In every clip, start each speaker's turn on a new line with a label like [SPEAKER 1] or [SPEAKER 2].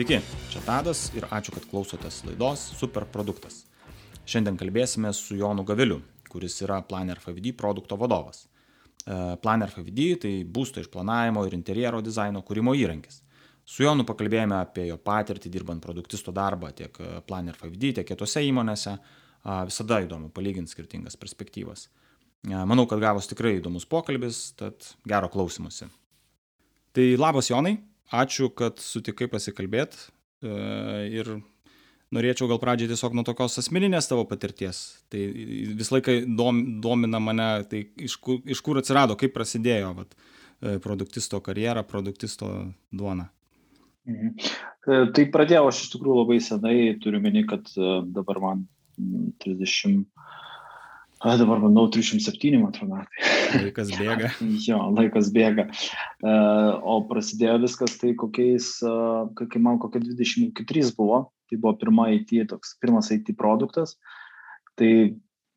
[SPEAKER 1] Sveiki, čia Tadas ir ačiū, kad klausotės laidos Superproduktas. Šiandien kalbėsime su Jonu Gaviliu, kuris yra Planner FVD produkto vadovas. E, Planner FVD tai būsto išplanavimo ir interjero dizaino kūrimo įrankis. Su Jonu pakalbėjome apie jo patirtį dirbant produktisto darbą tiek e, Planner FVD, tiek kitose įmonėse. Visada įdomu palyginti skirtingas perspektyvas. E, manau, kad gavos tikrai įdomus pokalbis, tad gero klausimusi. Tai labas Jonai, ačiū, kad sutikai pasikalbėti e, ir norėčiau gal pradžiai tiesiog nuo tokios asmeninės tavo patirties. Tai visą laiką dom, domina mane, tai iš kur, iš kur atsirado, kaip prasidėjo vat, e, produktisto karjera, produktisto duona.
[SPEAKER 2] Mhm. E, tai pradėjau aš iš tikrųjų labai senai, turiu meni, kad dabar man 30 A, dabar manau 307, man atrodo.
[SPEAKER 1] Laikas bėga.
[SPEAKER 2] jo, laikas bėga. Uh, o prasidėjo viskas tai kokiais, uh, kai man kokie 23 buvo, tai buvo pirma IT, toks pirmas IT produktas. Tai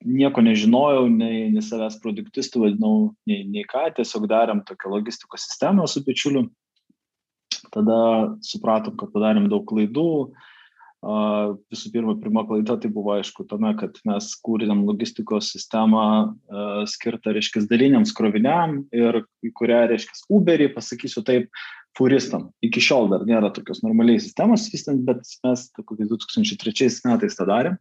[SPEAKER 2] nieko nežinojau, nei, nei savęs produktistų vadinau, nei, nei ką, tiesiog darėm tokią logistikos sistemą su bičiuliu. Tada supratom, kad padarėm daug klaidų, uh, Visų pirma, pirma klaida tai buvo aišku tame, kad mes kūrėm logistikos sistemą skirtą, reiškia, daliniams kroviniam ir į kurią, reiškia, Uberį, pasakysiu taip, furistam. Iki šiol dar nėra tokios normaliai sistemos vystant, bet mes kokiais 2003 metais tą darėm.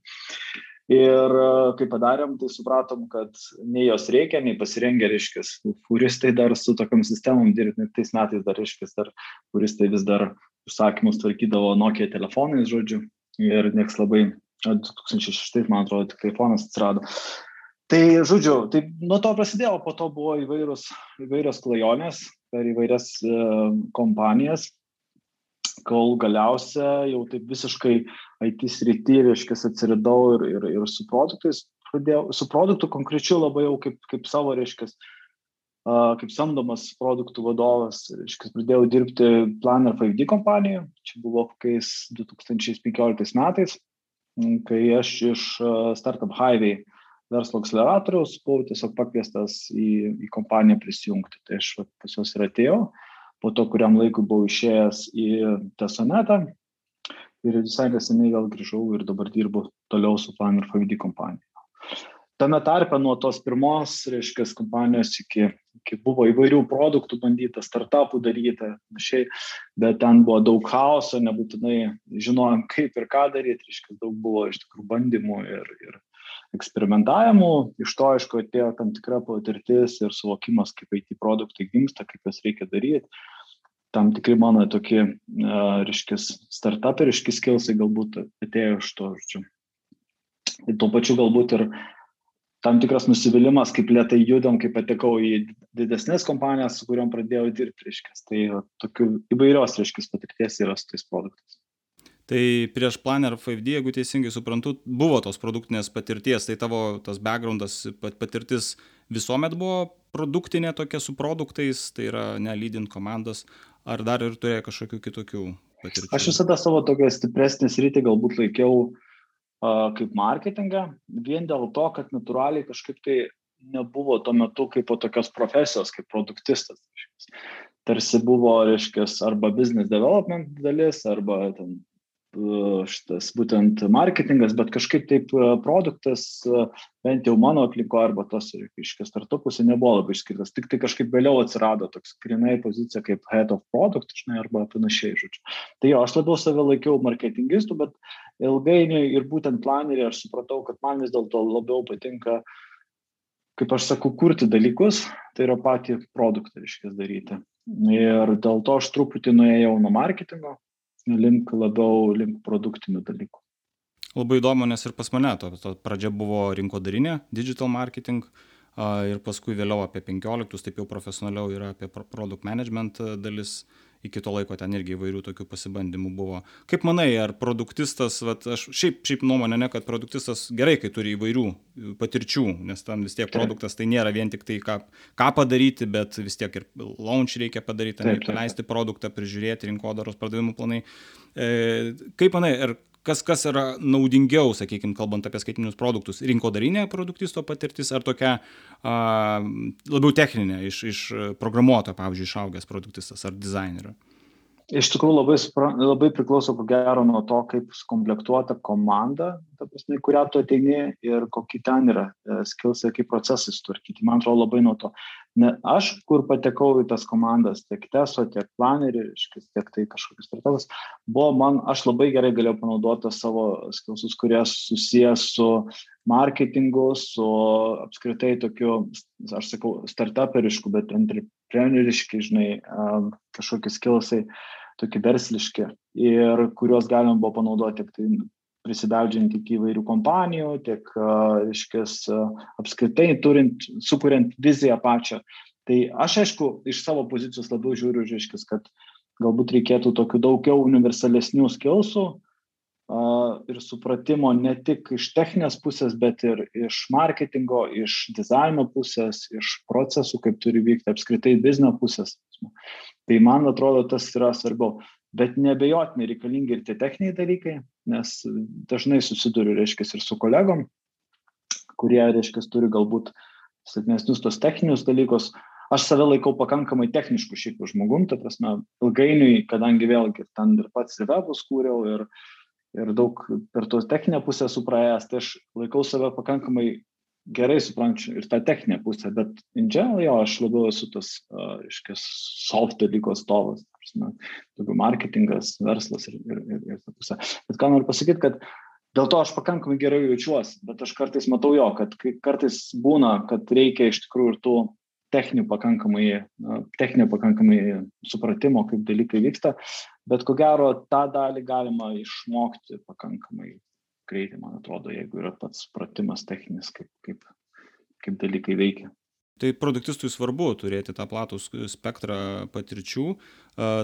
[SPEAKER 2] Ir kai padarėm, tai supratom, kad nei jos reikia, nei pasirengę, reiškia, furistai dar su tokiam sistemom dirbti, tais metais dar, reiškia, dar furistai vis dar užsakymus tvarkydavo Nokia telefonais, žodžiu, ir nieks labai, 2006, man atrodo, tik iPhone'as atsirado. Tai, žodžiu, tai nuo to prasidėjo, po to buvo įvairūs, įvairios klajonės per įvairias e, kompanijas, kol galiausia jau taip visiškai IT srity, reiškia, atsiridau ir, ir, ir su produktais, pradėjau, su produktu konkrečiu labai jau kaip, kaip savo, reiškia, kaip samdomas produktų vadovas, reiškia, pradėjau dirbti Planner 5D kompanijoje, čia buvo kokiais 2015 metais, kai aš iš Startup Highway verslo akceleratoriaus buvau tiesiog pakviestas į, į kompaniją prisijungti. Tai aš va, pas juos ir atėjau, po to kuriam laikui buvau išėjęs į Tesonetą ir visai neseniai vėl grįžau ir dabar dirbu toliau su Planner 5D kompanija tame tarpe nuo tos pirmos, reiškia, kompanijos iki, iki buvo įvairių produktų bandyta, startupų daryti, panašiai, bet ten buvo daug chaoso, nebūtinai žinojom, kaip ir ką daryti, reiškia, daug buvo iš tikrųjų bandymų ir, ir eksperimentavimų, iš to, aišku, atėjo tam tikra patirtis ir suvokimas, kaip IT produktai gimsta, kaip juos reikia daryti. Tam tikri mano tokie, uh, reiškia, startuperiški skilsai galbūt atėjo iš to, žodžiu. Tuo pačiu galbūt ir uh, tam tikras nusivylimas, kaip lietai judam, kai patekau į didesnės kompanijas, su kuriuom pradėjau dirbti, reiškia. Tai tokių įvairios, reiškia, patirties yra su tais produktais.
[SPEAKER 1] Tai prieš Planner 5D, jeigu teisingai suprantu, buvo tos produktinės patirties, tai tavo tas backgroundas, patirtis visuomet buvo produktinė tokia su produktais, tai yra nelydint komandas, ar dar ir turėjo kažkokių kitokių patirčių?
[SPEAKER 2] Aš visada savo tokią stipresnį sritį galbūt laikiau uh, kaip marketingą, vien dėl to, kad natūraliai kažkaip tai nebuvo tuo metu kaip po tokios profesijos, kaip produktistas. Tarsi buvo, reiškia, arba business development dalis, arba ten šitas būtent marketingas, bet kažkaip taip produktas, bent jau mano aplinko arba tos, reiškia, startupuose nebuvo labai išskirtas. Tik tai kažkaip vėliau atsirado toks grinai pozicija kaip head of product, žinai, arba panašiai, žodžiu. Tai jo, aš labiau save laikiau marketingistų, bet ilgainiui ir būtent planerį aš supratau, kad man vis dėlto labiau patinka, kaip aš sakau, kurti dalykus, tai yra patį produktą, reiškia, daryti. Ir dėl to aš truputį nuėjau nuo marketingo, link labiau link produktinių dalykų.
[SPEAKER 1] Labai įdomu, nes ir pas mane to, to pradžia buvo rinkodarinė, digital marketing, ir paskui vėliau apie 15, taip jau profesionaliau yra apie product management dalis, iki to laiko ten irgi įvairių tokių pasibandymų buvo. Kaip manai, ar produktistas, vat, aš šiaip, šiaip nuomonė, ne, kad produktistas gerai, kai turi įvairių patirčių, nes ten vis tiek produktas tai nėra vien tik tai, ką, ką padaryti, bet vis tiek ir launch reikia padaryti, paleisti produktą, prižiūrėti rinkodaros pardavimų planai. E, kaip manai, ar kas kas yra naudingiau sakykim kalbant apie skaitmeninius produktus rinkodarinė produktisto patirtis ar tokia a, labiau techninė iš, iš programuotojo, pavyzdžiui, išaugęs produktistas ar dizainerio?
[SPEAKER 2] Iš tikrųjų labai, labai priklauso, ko gero, nuo to, kaip sukomplektuota komanda, ta prasme, kurią tu ateini ir kokie ten yra e, skilsai, kaip procesai sutvarkyti. Man atrodo labai nuo to. Ne, aš, kur patekau į tas komandas, tiek teso, tiek planerį, tiek tai kažkokius startups, buvo man, aš labai gerai galėjau panaudoti savo skilsus, kurie susijęs su marketingu, su apskritai tokiu, aš sakau, startuperišku, bet entrepreneriški, žinai, kažkokie skilsai tokie versliški ir kuriuos galima buvo panaudoti tiek tai prisibeldžiant iki įvairių kompanijų, tiek, reiškės, apskritai turint, sukuriant viziją pačią. Tai aš, aišku, iš savo pozicijos labiau žiūriu, reiškės, kad galbūt reikėtų tokių daugiau universalesnių skilsų ir supratimo ne tik iš techninės pusės, bet ir iš marketingo, iš dizaino pusės, iš procesų, kaip turi vykti apskritai biznio pusės. Tai man atrodo, tas yra svarbiau. Bet nebejotinai reikalingi ir tie techniniai dalykai, nes dažnai susiduriu, reiškia, ir su kolegom, kurie, reiškia, turi galbūt silpnesnius tos techninius dalykus. Aš save laikau pakankamai techniškų šiaip žmogum, ta prasme, ilgainiui, kadangi vėlgi ten ir pats ir webus kūriau ir, ir daug per tos techninę pusę supraėjęs, tai aš laikau save pakankamai gerai suprantu ir tą techninę pusę, bet in general jo, aš labiau esu tas, aiškiai, soft dalyko atstovas, daugiau marketingas, verslas ir, ir, ir, ir ta pusė. Bet ką noriu pasakyti, kad dėl to aš pakankamai gerai jaučiuosi, bet aš kartais matau jo, kad kartais būna, kad reikia iš tikrųjų ir tų techninių pakankamai, techninio pakankamai supratimo, kaip dalykai vyksta, bet ko gero tą dalį galima išmokti pakankamai greitai, man atrodo, jeigu yra pats supratimas techninis, kaip, kaip, kaip dalykai veikia.
[SPEAKER 1] Tai produktistui svarbu turėti tą platų spektrą patirčių.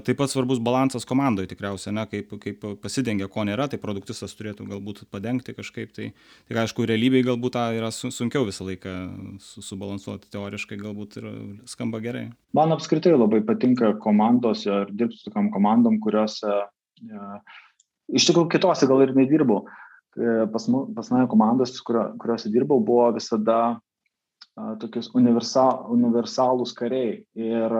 [SPEAKER 1] Taip pat svarbus balansas komandoje tikriausiai, ne, kaip, kaip pasidengia, ko nėra, tai produktistas turėtų galbūt padengti kažkaip. Tai, tai aišku, realybėje galbūt tą yra sunkiau visą laiką subalansuoti, teoriškai galbūt ir skamba gerai.
[SPEAKER 2] Man apskritai labai patinka komandose ir dirbti su tokiam komandom, kuriuose ja, iš tikrųjų kitose gal ir nedirbau. E, pas, pas mane komandos, kurio, kuriuose dirbau, buvo visada a, tokius universal, universalūs kariai. Ir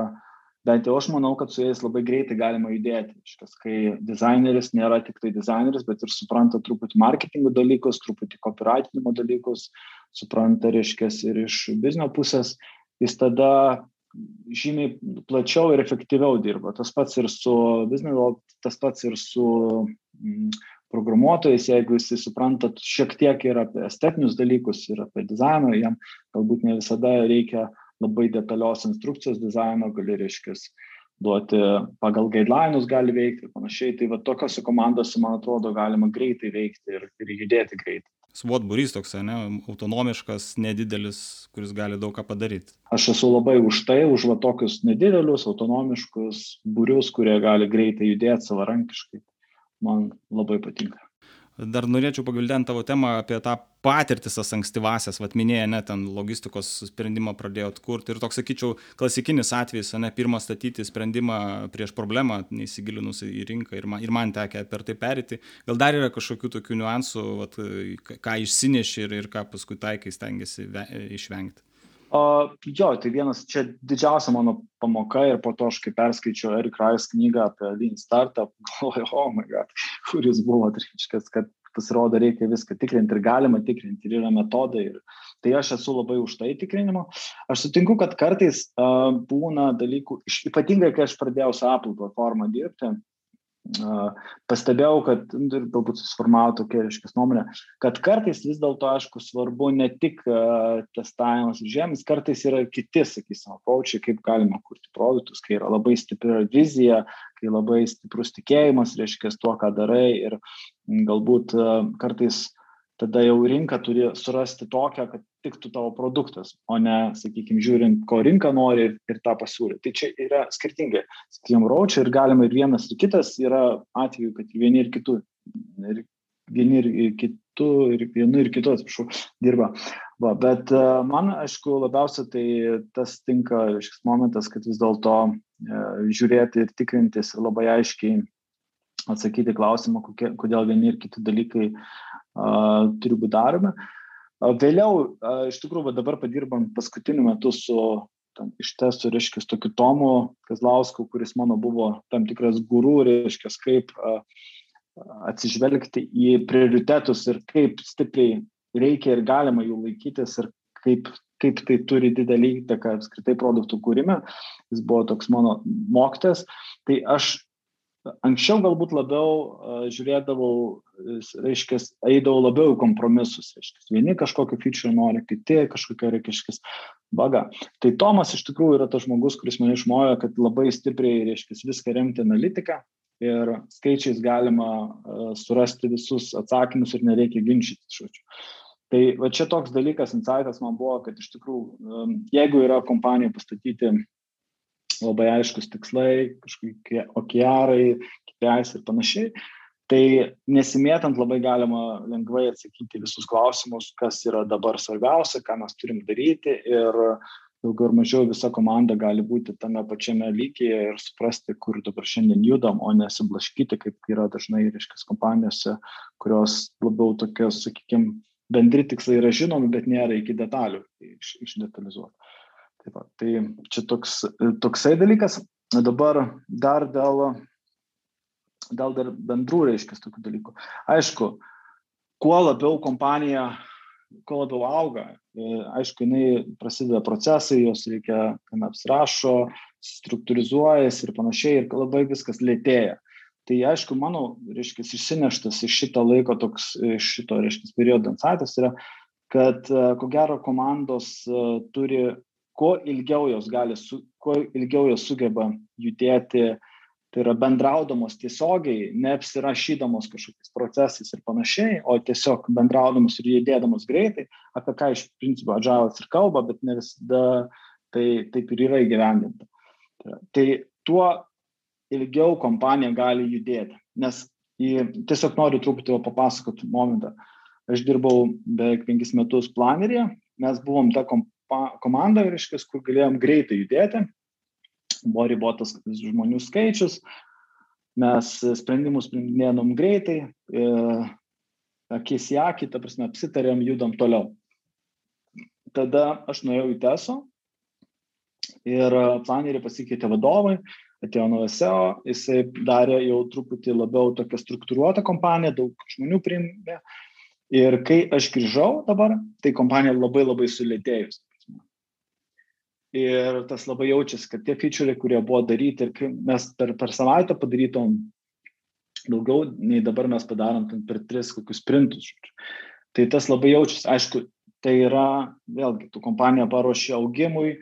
[SPEAKER 2] bent jau aš manau, kad su jais labai greitai galima judėti. Iškas, kai dizaineris nėra tik tai dizaineris, bet ir supranta truputį marketingo dalykus, truputį copywritinimo dalykus, supranta, reiškia, ir iš biznio pusės, jis tada žymiai plačiau ir efektyviau dirba. Tas pats ir su biznio, tas pats ir su mm, programuotojas, jeigu jisai supranta šiek tiek ir apie estetinius dalykus, ir apie dizainą, jam galbūt ne visada reikia labai detalios instrukcijos dizaino, gali reiškia duoti pagal guideline'us gali veikti ir panašiai. Tai va tokiose komandose, man atrodo, galima greitai veikti ir, ir judėti greitai.
[SPEAKER 1] SWOT būrys toks, ne, autonomiškas, nedidelis, kuris gali daug ką padaryti.
[SPEAKER 2] Aš esu labai už tai, už va tokius nedidelius, autonomiškus būrius, kurie gali greitai judėti savarankiškai man labai patinka.
[SPEAKER 1] Dar norėčiau pagvildenti tavo temą apie tą patirtis tas ankstyvasias, vat minėjai, ne, ten logistikos sprendimą pradėjot kurti ir toks, sakyčiau, klasikinis atvejis, ne, pirmą statyti sprendimą prieš problemą, neįsigilinus į rinką ir man, ir man tekia per tai perėti. Gal dar yra kažkokių tokių niuansų, vat, ką išsineši ir, ir ką paskui taikai stengiasi išvengti?
[SPEAKER 2] O, jo, tai vienas čia didžiausia mano pamoka ir po to aš kai perskaičiau Eric Rice knygą apie Lean Startup, galvoju, oh my god, kur jis buvo, reiškia, kad pasirodo reikia viską tikrinti ir galima tikrinti ir yra metodai. Ir, tai aš esu labai už tai tikrinimo. Aš sutinku, kad kartais uh, būna dalykų, ypatingai kai aš pradėjau su Apple platforma dirbti, pastebėjau, kad nu, ir galbūt susiformavo tokia reiškia nuomonė, kad kartais vis dėlto, aišku, svarbu ne tik testavimas ir žemės, kartais yra kiti, sakysim, apaučiai, kaip galima kurti produktus, kai yra labai stipri vizija, kai labai stiprus tikėjimas, reiškia, tuo, ką darai ir galbūt kartais tada jau rinka turi surasti tokią, kad tiktų tavo produktas, o ne, sakykime, žiūrint, ko rinka nori ir, tą pasiūlyti. Tai čia yra skirtingai. Sakykime, raučia ir galima ir vienas, ir kitas yra atveju, kad vieni ir kitų, ir vieni ir kitų, ir vienu ir kitu, atsiprašau, dirba. Va, bet uh, man, aišku, labiausia tai tas tinka šis momentas, kad vis dėlto uh, žiūrėti ir tikrintis ir labai aiškiai atsakyti klausimą, kokie, kodėl vieni ir kiti dalykai uh, turi būti daromi. Vėliau, iš tikrųjų, dabar padirbam paskutiniu metu su ten, iš testų, reiškia, tokiu Tomu Kazlausku, kuris mano buvo tam tikras gurų, reiškia, kaip atsižvelgti į prioritetus ir kaip stipriai reikia ir galima jų laikytis ir kaip, kaip tai turi didelį įtaką apskritai produktų kūrime. Jis buvo toks mano mokytas. Tai aš anksčiau galbūt labiau žiūrėdavau, reiškia, eidavau labiau į kompromisus. Reiškia, vieni kažkokį feature nori, kiti kažkokia reiškia baga. Tai Tomas iš tikrųjų yra tas žmogus, kuris mane išmojo, kad labai stipriai, reiškia, viską remti analitiką ir skaičiais galima surasti visus atsakymus ir nereikia ginčyti, žodžiu. Tai va čia toks dalykas, insightas man buvo, kad iš tikrųjų, jeigu yra kompanija pastatyti labai aiškus tikslai, kažkokie okearai, KPIs ir panašiai. Tai nesimėtant labai galima lengvai atsakyti visus klausimus, kas yra dabar svarbiausia, ką mes turim daryti ir daugiau ir mažiau visa komanda gali būti tame pačiame lygyje ir suprasti, kur dabar šiandien judam, o nesiblaškyti, kaip yra dažnai, reiškia, kompanijose, kurios labiau tokios, sakykime, bendri tikslai yra žinomi, bet nėra iki detalių iš, išdetalizuoti. Tai, va, tai čia toks, toksai dalykas. Dabar dar dėl, dėl dar bendrų reiškia tokių dalykų. Aišku, kuo labiau kompanija, kuo labiau auga, e, aišku, jinai prasideda procesai, jos reikia, ten apsirašo, struktūrizuojasi ir panašiai, ir labai viskas lėtėja. Tai aišku, mano, reiškia, išsineštas iš šito laiko toks, iš šito, reiškia, periodo insightas yra, kad e, ko gero komandos e, turi kuo ilgiau jos gali, su, kuo ilgiau jos sugeba judėti, tai yra bendraudamos tiesiogiai, neapsirašydamos kažkokiais procesais ir panašiai, o tiesiog bendraudamos ir judėdamos greitai, apie ką iš principo Adžialas ir kalba, bet ne visada tai taip ir yra įgyvendinta. Tai tuo ilgiau kompanija gali judėti, nes į, tiesiog noriu truputį papasakoti momentą. Aš dirbau beveik penkis metus planerėje, mes buvom ta kompanija, komanda, reiškia, kur galėjom greitai judėti, buvo ribotas žmonių skaičius, mes sprendimus sprendinėjom greitai, e, akis į akį, ta prasme, apsitarėm, judam toliau. Tada aš nuėjau į TESO ir planerį pasikeitė vadovai, atėjo naujas SEO, jisai darė jau truputį labiau tokią struktūruotą kompaniją, daug žmonių priimė. Ir kai aš grįžau dabar, tai kompanija labai labai sulėtėjus ir tas labai jaučiasi, kad tie featureai, kurie buvo daryti ir mes per, per savaitę padarytom daugiau nei dabar mes padarom per tris kokius printus. Tai tas labai jaučiasi. Aišku, tai yra, vėlgi, tu kompanija paruošė augimui,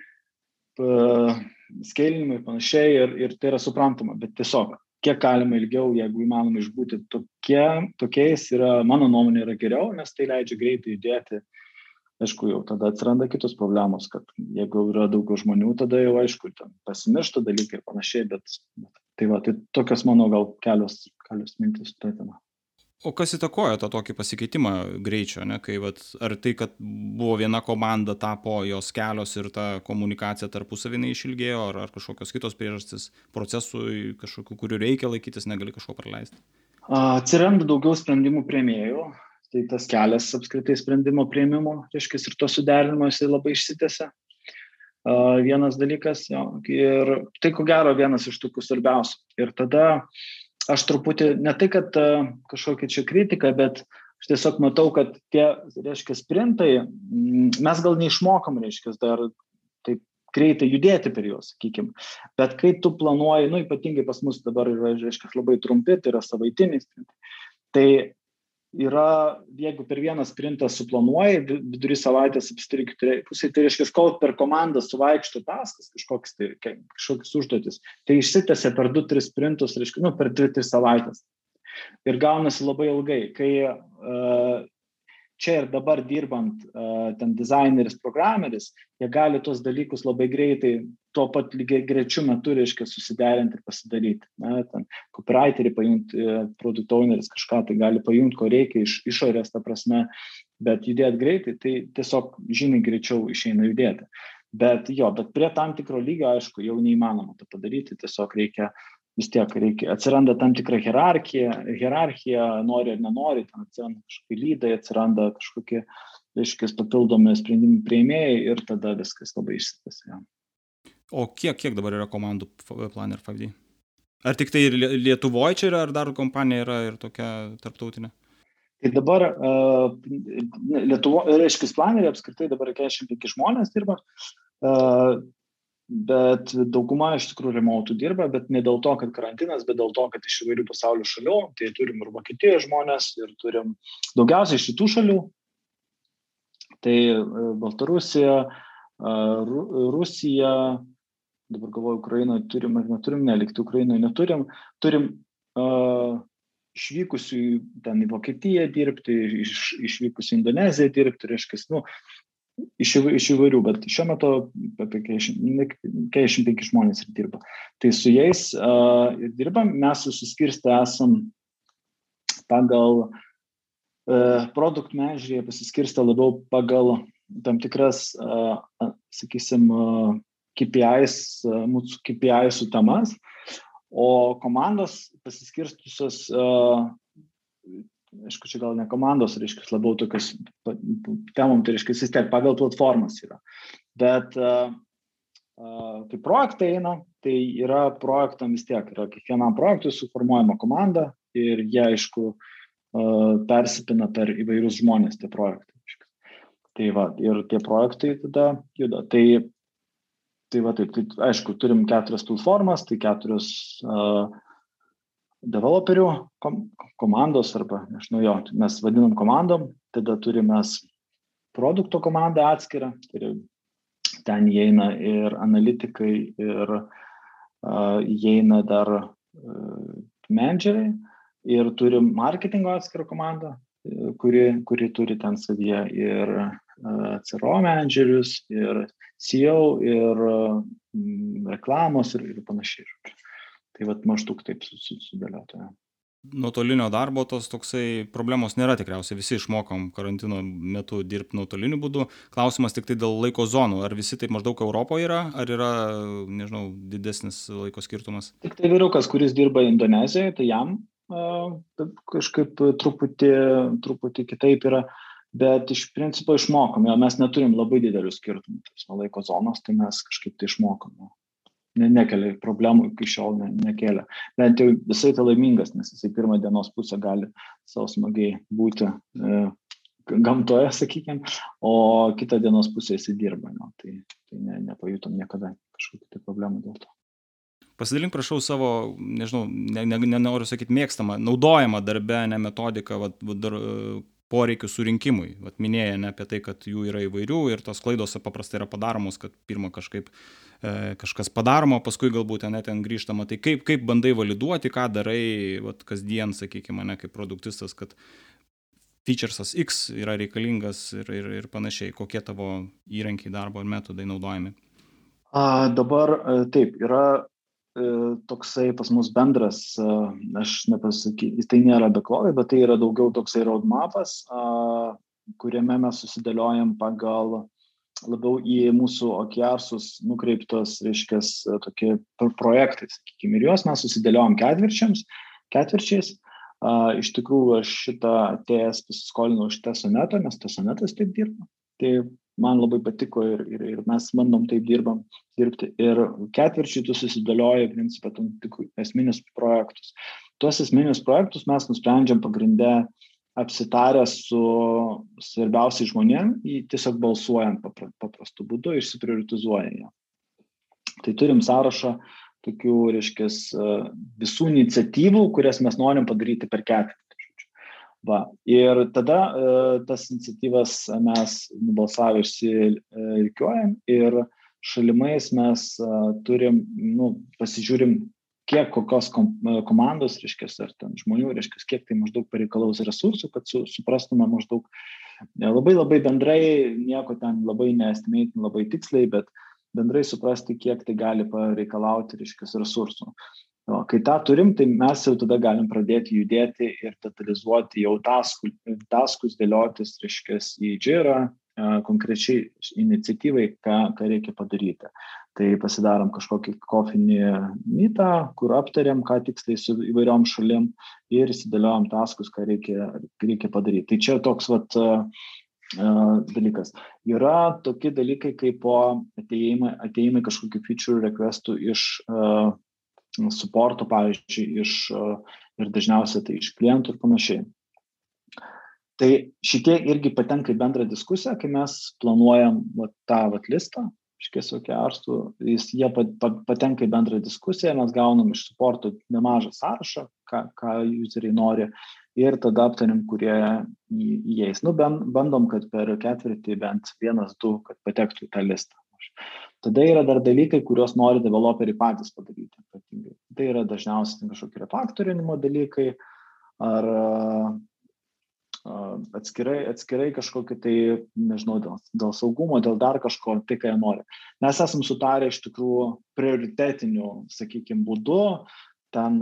[SPEAKER 2] skėlinimui ir panašiai ir, ir tai yra suprantama, bet tiesiog kiek galima ilgiau, jeigu įmanoma išbūti tokie, tokiais, yra, mano nuomonė yra geriau, nes tai leidžia greitai judėti aišku, jau tada atsiranda kitos problemos, kad jeigu yra daugiau žmonių, tada jau aišku, ten pasimiršta dalykai ir panašiai, bet tai va, tai tokios mano gal kelios, kelios mintis tą temą.
[SPEAKER 1] O kas įtakojo tą tokį pasikeitimą greičio, ne? kai vat, ar tai, kad buvo viena komanda, tapo jos kelios ir ta komunikacija tarpusavinai išilgėjo, ar, ar kažkokios kitos priežastys procesui, kažkokiu, kurių reikia laikytis, negali kažko praleisti?
[SPEAKER 2] Atsiranda daugiau sprendimų prieimėjų, tai tas kelias apskritai sprendimo prieimimo, reiškia, ir to suderinimo jisai labai išsitėse. Uh, vienas dalykas, jo, ir tai ko gero vienas iš tokių svarbiausių. Ir tada aš truputį, ne tai, kad uh, kažkokia čia kritika, bet aš tiesiog matau, kad tie, reiškia, sprintai, mes gal neišmokam, reiškia, dar taip greitai judėti per juos, sakykime. Bet kai tu planuoji, nu ypatingai pas mus dabar yra, reiškia, labai trumpi, tai yra savaitiniai sprintai. Tai yra, jeigu per vieną sprintą suplanuoji, vidury savaitės apsitirikti pusė, tai reiškia, kol per komandą suvaikšto taskas kažkoks, tai kažkokius užduotis, tai išsitęsia per 2-3 sprintus, reiškia, nu, per 2-3 savaitės. Ir gaunasi labai ilgai, kai uh, čia ir dabar dirbant uh, ten dizaineris, programeris, jie gali tuos dalykus labai greitai tuo pat lygiai grečiu metu, reiškia, susiderinti ir pasidaryti. Na, ten copywriterį pajungti, e, produkt owneris kažką tai gali pajungti, ko reikia iš išorės, ta prasme, bet judėti greitai, tai tiesiog žymiai greičiau išeina judėti. Bet jo, bet prie tam tikro lygio, aišku, jau neįmanoma to padaryti, tiesiog reikia vis tiek reikia, atsiranda tam tikra hierarchija, hierarchija, nori ar nenori, ten atsiranda kažkokie lydai, atsiranda kažkokie, reiškia, papildomi sprendimų prieimėjai ir tada viskas labai išsitęsia.
[SPEAKER 1] O kiek, kiek dabar yra komandų Planner 5D? Ar tik tai ir Lietuvoje čia yra, ar dar kompanija yra ir tokia tarptautinė?
[SPEAKER 2] Tai dabar uh, Lietuvo, reiškia, planeriai apskritai dabar 45 žmonės dirba, uh, bet dauguma iš tikrųjų remotų dirba, bet ne dėl to, kad karantinas, bet dėl to, kad iš įvairių pasaulio šalių, tai turim ir Vokietijoje žmonės, ir turim daugiausiai iš šitų šalių, tai uh, Baltarusija, uh, Rusija, dabar galvoju, Ukrainoje turim ar neturim, nelikti Ukrainoje neturim, turim uh, išvykusių ten į Vokietiją dirbti, iš, išvykusių į Indoneziją dirbti, reiškia, nu, iš, iš įvairių, bet šiuo metu apie 45 žmonės ir dirba. Tai su jais uh, dirbam, mes susiskirsti esam pagal uh, produkt mežrėje pasiskirsta labiau pagal tam tikras, uh, sakysim, uh, KPIs, mūsų KPIs temas, o komandos pasiskirstusios, aišku, čia gal ne komandos, reiškia, labiau tokios temom, tai reiškia, vis tiek pagal platformas yra. Bet kai projektai eina, tai yra projektam vis tiek, yra kiekvienam projektui suformuojama komanda ir jie, aišku, persipina per įvairius žmonės tie projektai. Tai va, ir tie projektai tada juda. Tai tai va taip, tai aišku, turim keturias platformas, tai keturios uh, developerių kom komandos arba, nežinau, jo, mes vadinam komandom, tada turime produkto komandą atskirą, tai ten įeina ir analitikai, ir uh, įeina dar uh, menedžeriai, ir turim marketingo atskirą komandą, kuri, kuri turi ten savyje ir CRO menedžerius, ir SEO, ir reklamos ir, ir panašiai. Tai vad maždaug taip sudėliotoja.
[SPEAKER 1] Nuotolinio darbo tos toksai problemos nėra tikriausiai, visi išmokom karantino metu dirbti nuotoliniu būdu. Klausimas tik tai dėl laiko zonų. Ar visi taip maždaug Europoje yra, ar yra, nežinau, didesnis laiko skirtumas?
[SPEAKER 2] Tik tai vyrukas, kuris dirba Indonezijoje, tai jam kažkaip truputį, truputį kitaip yra. Bet iš principo išmokom, jo, mes neturim labai didelių skirtumų, tas laiko zonos, tai mes kažkaip tai išmokom. Ne, nekelia problemų iki šiol ne, nekėlė. Bent jau visai tai laimingas, nes jisai pirmą dienos pusę gali savo smagiai būti e, gamtoje, sakykime, o kitą dienos pusę jisai dirba. No, tai tai ne, nepajutom niekada kažkokių tai problemų dėl to.
[SPEAKER 1] Pasidalink, prašau, savo, nežinau, ne, ne, nenoriu sakyti mėgstamą, naudojamą darbę, ne metodiką, vat, dar, poreikių surinkimui. Vat minėjai ne apie tai, kad jų yra įvairių ir tos klaidos paprastai yra padaromos, kad pirmą kažkaip e, kažkas padaroma, paskui galbūt net ten grįžtama. Tai kaip, kaip bandai validuoti, ką darai vat, kasdien, sakykime, mane kaip produktistas, kad featuresas X yra reikalingas ir, ir, ir panašiai, kokie tavo įrankiai darbo ir metodai naudojami.
[SPEAKER 2] A, dabar e, taip, yra toksai pas mus bendras, e, aš nepasakysiu, tai nėra backlogai, bet tai yra daugiau toksai roadmapas, kuriame mes susidėliojam pagal labiau į mūsų okiarsus nukreiptos, reiškia, tokie projektai, sakykime, ir juos mes susidėliojam ketvirčiams, ketvirčiais. Iš tikrųjų, aš šitą atėjęs pasiskolinau iš tesoneto, nes tesonetas taip dirba. Tai man labai patiko ir, ir, ir mes bandom taip dirbam, dirbti. Ir ketvirčiai tu susidėlioji, principą, tam tikrus esminius projektus. Tuos esminius projektus mes nusprendžiam pagrindę apsitarę su svarbiausiais žmonėm, tiesiog balsuojant paprastu būdu, išsiprioritizuoja ją. Tai turim sąrašą tokių, reiškia, visų iniciatyvų, kurias mes norim padaryti per ketvirtį. Va. Ir tada e, tas iniciatyvas mes nubalsavę išsirikiuojam ir šalimais mes e, turim, nu, pasižiūrim, kiek kokios kom, e, komandos, reiškia, ar ten žmonių, reiškia, kiek tai maždaug pareikalaus resursų, kad su, suprastume maždaug labai labai bendrai, nieko ten labai neestimėti, labai tiksliai, bet bendrai suprasti, kiek tai gali pareikalauti, reiškia, resursų. O kai tą turim, tai mes jau tada galim pradėti judėti ir detalizuoti jau taskus, taskus dėliotis, reiškia, į džirą, konkrečiai iniciatyvai, ką, ką reikia padaryti. Tai pasidarom kažkokį kofinį mytą, kur aptariam, ką tiksliai su įvairiom šalim ir įsidėliojam taskus, ką reikia, reikia padaryti. Tai čia toks vat, dalykas. Yra tokie dalykai kaip po ateimai, ateimai kažkokių feature requestų iš uh, supporto, pavyzdžiui, iš, uh, ir dažniausiai tai iš klientų ir panašiai. Tai šitie irgi patenka į bendrą diskusiją, kai mes planuojam va, tą vat, listą, iškės OKRsų, jie patenka į bendrą diskusiją, mes gaunam iš supporto nemažą sąrašą, ką, ką useriai nori ir tada aptarim, kurie įeis. Nu, bandom, kad per ketvirtį bent vienas, du, kad patektų į tą listą. Tada yra dar dalykai, kuriuos nori developeriai patys padaryti. Ypatingai. Tai yra dažniausiai kažkokie refaktorinimo dalykai ar atskirai, atskirai kažkokį tai, nežinau, dėl, dėl saugumo, dėl dar kažko, tai ką jie nori. Mes esam sutarę iš tikrųjų prioritetiniu, sakykime, būdu, ten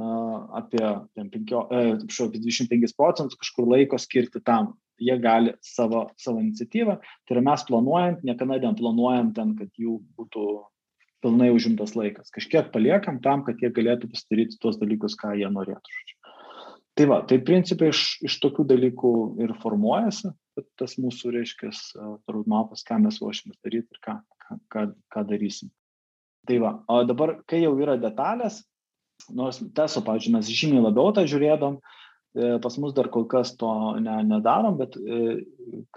[SPEAKER 2] apie, ten penkio, e, apie 25 procentus kažkur laiko skirti tam. Jie gali savo, savo iniciatyvą, tai yra mes planuojant, niekada neplanuojam ten, kad jų būtų pilnai užimtas laikas. Kažkiek paliekam tam, kad jie galėtų pasidaryti tuos dalykus, ką jie norėtų. Tai va, tai principai iš, iš tokių dalykų ir formuojasi, tas mūsų, reiškia, roadmapas, ką mes ruošiamės daryti ir ką, ką, ką, darysim. Tai va, o dabar, kai jau yra detalės, nors teso, pavyzdžiui, mes žymiai labiau tą žiūrėdom, e, pas mus dar kol kas to ne, nedarom, bet, e,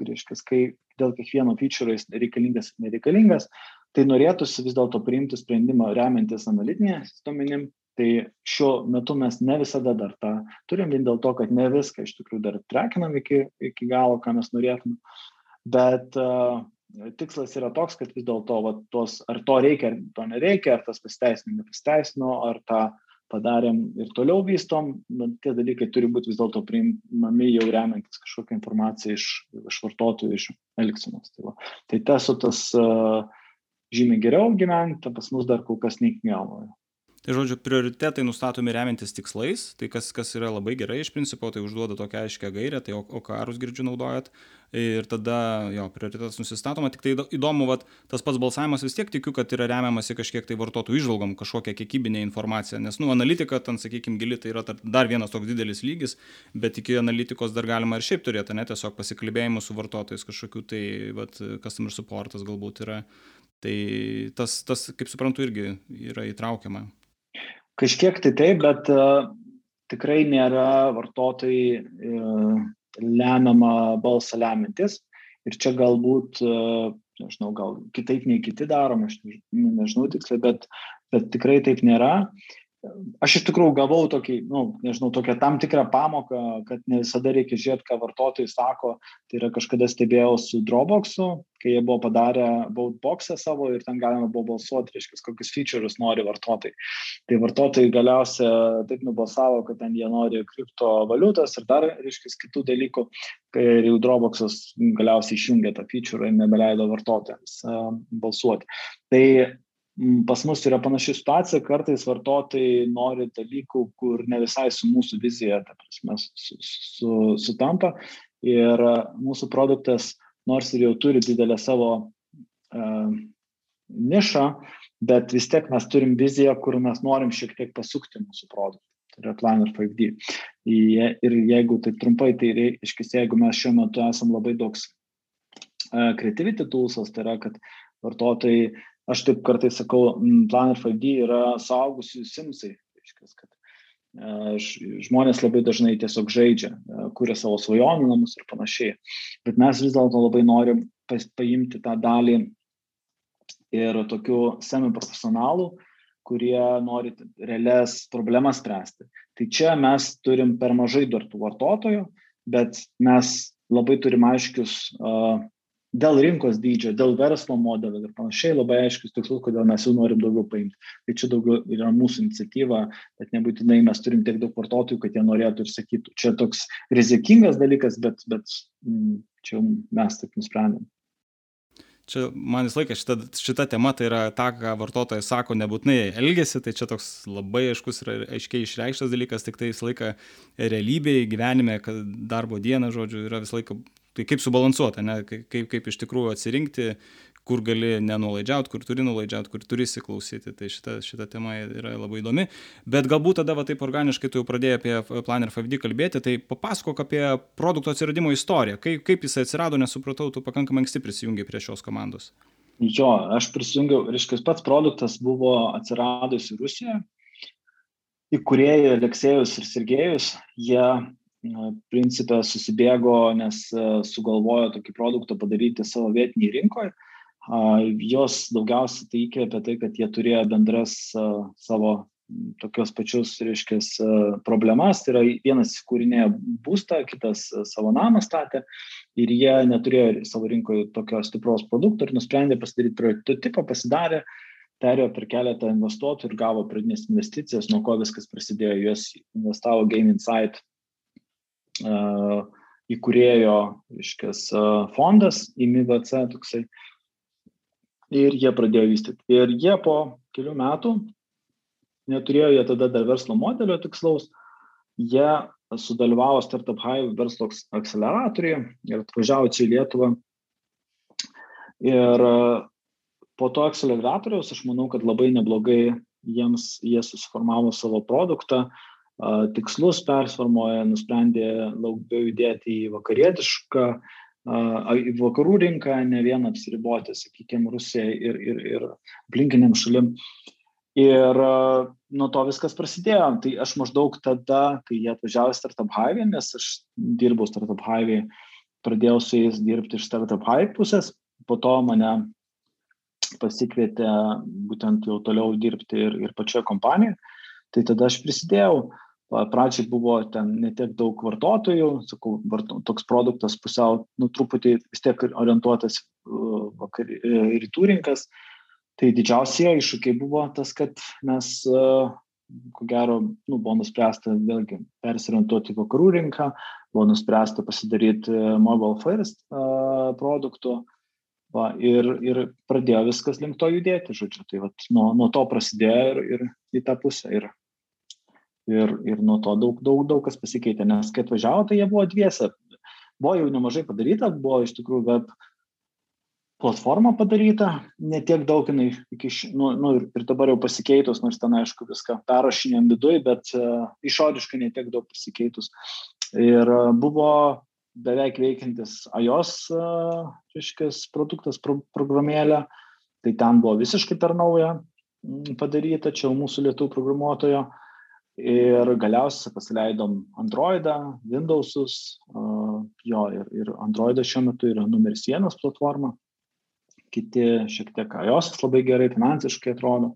[SPEAKER 2] reiškia, kai dėl kiekvieno feature jis reikalingas ir nereikalingas, tai norėtųsi vis dėlto priimti sprendimą remiantis analitinės duomenim. Tai šiuo metu mes ne visada dar tą turim, vien dėl to, kad ne viską iš tikrųjų dar trekinam iki, iki galo, ką mes norėtume. Bet uh, tikslas yra toks, kad vis dėlto ar to reikia, ar to nereikia, ar tas pasiteisino, nepasiteisino, ar tą padarėm ir toliau vystom, bet tie dalykai turi būti vis dėlto priimami jau remiantis kažkokią informaciją iš, iš vartotojų, iš elgsenos. Tai, va. tai tesu tas uh, žymiai geriau gyventi, pas mus dar kol kas neįkmėloja.
[SPEAKER 1] Tai žodžiu, prioritetai nustatomi remiantis tikslais, tai kas, kas yra labai gerai iš principo, tai užduoda tokią aiškę gairę, tai OKRus girdžiu naudojat ir tada jo, prioritetas nusistatoma, tik tai įdomu, vat, tas pats balsavimas vis tiek tikiu, kad yra remiamasi kažkiek tai vartotojų išvalgom, kažkokią kiekybinę informaciją, nes, nu, analitika, ten, sakykime, gili, tai yra dar vienas toks didelis lygis, bet iki analitikos dar galima ir šiaip turėti, ne, tiesiog pasikalbėjimų su vartotojais kažkokiu, tai, vat, customer supportas galbūt yra. Tai tas, tas, kaip suprantu, irgi yra įtraukiama.
[SPEAKER 2] Kažkiek tai taip, bet uh, tikrai nėra vartotojai uh, lemiamą balsą lemintis. Ir čia galbūt, uh, nežinau, gal kitaip nei kiti darom, aš nežinau tiksliai, bet, bet tikrai taip nėra. Aš iš tikrųjų gavau tokį, nu, nežinau, tokią tam tikrą pamoką, kad ne visada reikia žiūrėti, ką vartotojai sako. Tai yra kažkada stebėjau su Dropboxu, kai jie buvo padarę Boatboxą savo ir ten galima buvo balsuoti, reiškia, kokius feature'us nori vartotojai. Tai vartotojai galiausia taip nubalsavo, kad ten jie nori kriptovaliutas ir dar, reiškia, kitų dalykų, kai jau Dropboxas galiausiai išjungė tą feature ir nebeleido vartotojams balsuoti. Tai pas mus yra panaši situacija, kartais vartotojai nori dalykų, kur ne visai su mūsų vizija, ta prasme, su, su, sutampa. Ir mūsų produktas, nors ir jau turi didelę savo uh, nišą, bet vis tiek mes turim viziją, kur mes norim šiek tiek pasukti mūsų produktą. Tai yra Planner 5D. Ir jeigu tai trumpai, tai reiškia, jeigu mes šiuo metu esam labai daug uh, creativity toolsas, tai yra, kad vartotojai aš taip kartais sakau, Planner 5D yra saugusių simsai. Reiškia, kad e, žmonės labai dažnai tiesiog žaidžia, e, kuria savo svajonių namus ir panašiai. Bet mes vis dėlto labai norim paimti tą dalį ir tokių semi-profesionalų, kurie nori realias problemas spręsti. Tai čia mes turim per mažai dar tų vartotojų, bet mes labai turim aiškius uh, dėl rinkos dydžio, dėl verslo modelio ir panašiai labai aiškius tikslus, kodėl mes jau norim daugiau paimti. Tai čia daugiau yra mūsų iniciatyva, bet nebūtinai mes turim tiek daug vartotojų, kad jie norėtų ir sakytų. Čia toks rizikingas dalykas, bet, bet mm, čia mes taip nusprendėm.
[SPEAKER 1] Čia man visą laiką šita, šita tema tai yra ta, ką vartotojai sako, nebūtinai elgesi, tai čia toks labai aiškus ir aiškiai išreikštas dalykas, tik tai visą laiką realybėje, gyvenime, kad darbo diena, žodžiu, yra visą laiką tai kaip subalansuota, ne, kaip, kaip iš tikrųjų atsirinkti, kur gali nenulaidžiauti, kur turi nulaidžiauti, kur turi įsiklausyti. Tai šita, šita tema yra labai įdomi. Bet galbūt tada va, taip organiškai tu jau pradėjai apie Planner 5D kalbėti, tai papasakok apie produkto atsiradimo istoriją. Kaip, kaip jis atsirado, nesupratau, tu pakankamai anksti prisijungi prie šios komandos.
[SPEAKER 2] Jo, aš prisijungiau, reiškia, pats produktas buvo atsiradus Rusijoje. Įkūrėjai Aleksėjus ir Sergejus, jie principė susibėgo, nes sugalvojo tokį produktą padaryti savo vietinį rinkoje. Jos daugiausiai tai įkvėpė tai, kad jie turėjo bendras savo tokios pačius, reiškia, problemas. Tai yra vienas įkūrinėjo būstą, kitas savo namą statė ir jie neturėjo savo rinkoje tokio stipraus produkto ir nusprendė pasidaryti prototipą, pasidarė, perėjo per keletą investuotojų ir gavo pradinės investicijas, nuo ko viskas prasidėjo. Juos investavo Game Insight uh, įkūrėjo, iškės, uh, fondas, IMIVC toksai. Ir jie pradėjo vystyti. Ir jie po kelių metų neturėjo jie tada dar verslo modelio tikslaus, jie sudalyvavo Startup Hive verslo akceleratoriuje ir atvažiavo čia į Lietuvą. Ir po to akceleratoriaus aš manau, kad labai neblogai jiems jie susiformavo savo produktą, tikslus persformuoja, nusprendė labiau judėti į vakarietišką, į vakarų rinką, ne vien apsiriboti, sakykime, Rusijai ir, ir, ir aplinkiniam šalim. Ir nuo to viskas prasidėjo. Tai aš maždaug tada, kai jie atvažiavo į Startup Hive, nes aš dirbau Startup Hive, pradėjau su jais dirbti iš Startup Hive pusės, po to mane pasikvietė būtent jau toliau dirbti ir, ir pačioje kompanijoje. Tai tada aš prisidėjau. Pradžiai buvo ten netiek daug vartotojų, sakau, varto, toks produktas pusiau, nu, truputį vis tiek orientuotas vakar, rytų rinkas. Tai didžiausia iššūkiai buvo tas, kad mes, ko gero, nu, buvo nuspręsta vėlgi persiorientuoti vakarų rinką, buvo nuspręsta pasidaryti mobile first produktų va, ir, ir pradėjo viskas link to judėti, žodžiu. Tai vat, nuo, nuo to prasidėjo ir, ir į tą pusę. Ir, ir, ir nuo to daug, daug, daug kas pasikeitė, nes kai atvažiavo, tai jie buvo dviese. Buvo jau nemažai padaryta, buvo iš tikrųjų web platforma padaryta, ne tiek daug jinai iki, nu, nu, ir, ir dabar jau pasikeitus, nors ten aišku viską perrašinėm viduje, bet uh, išoriškai ne tiek daug pasikeitus. Ir uh, buvo beveik veikiantis iOS, uh, reiškia, produktas, pro, programėlė, tai ten buvo visiškai per naują padaryta, čia mūsų lietų programuotojo. Ir galiausiai pasileidom Androidą, Windowsus, jo, ir, ir Androidas šiuo metu yra numeris vienas platforma, kiti šiek tiek iOS labai gerai finansiškai atrodo,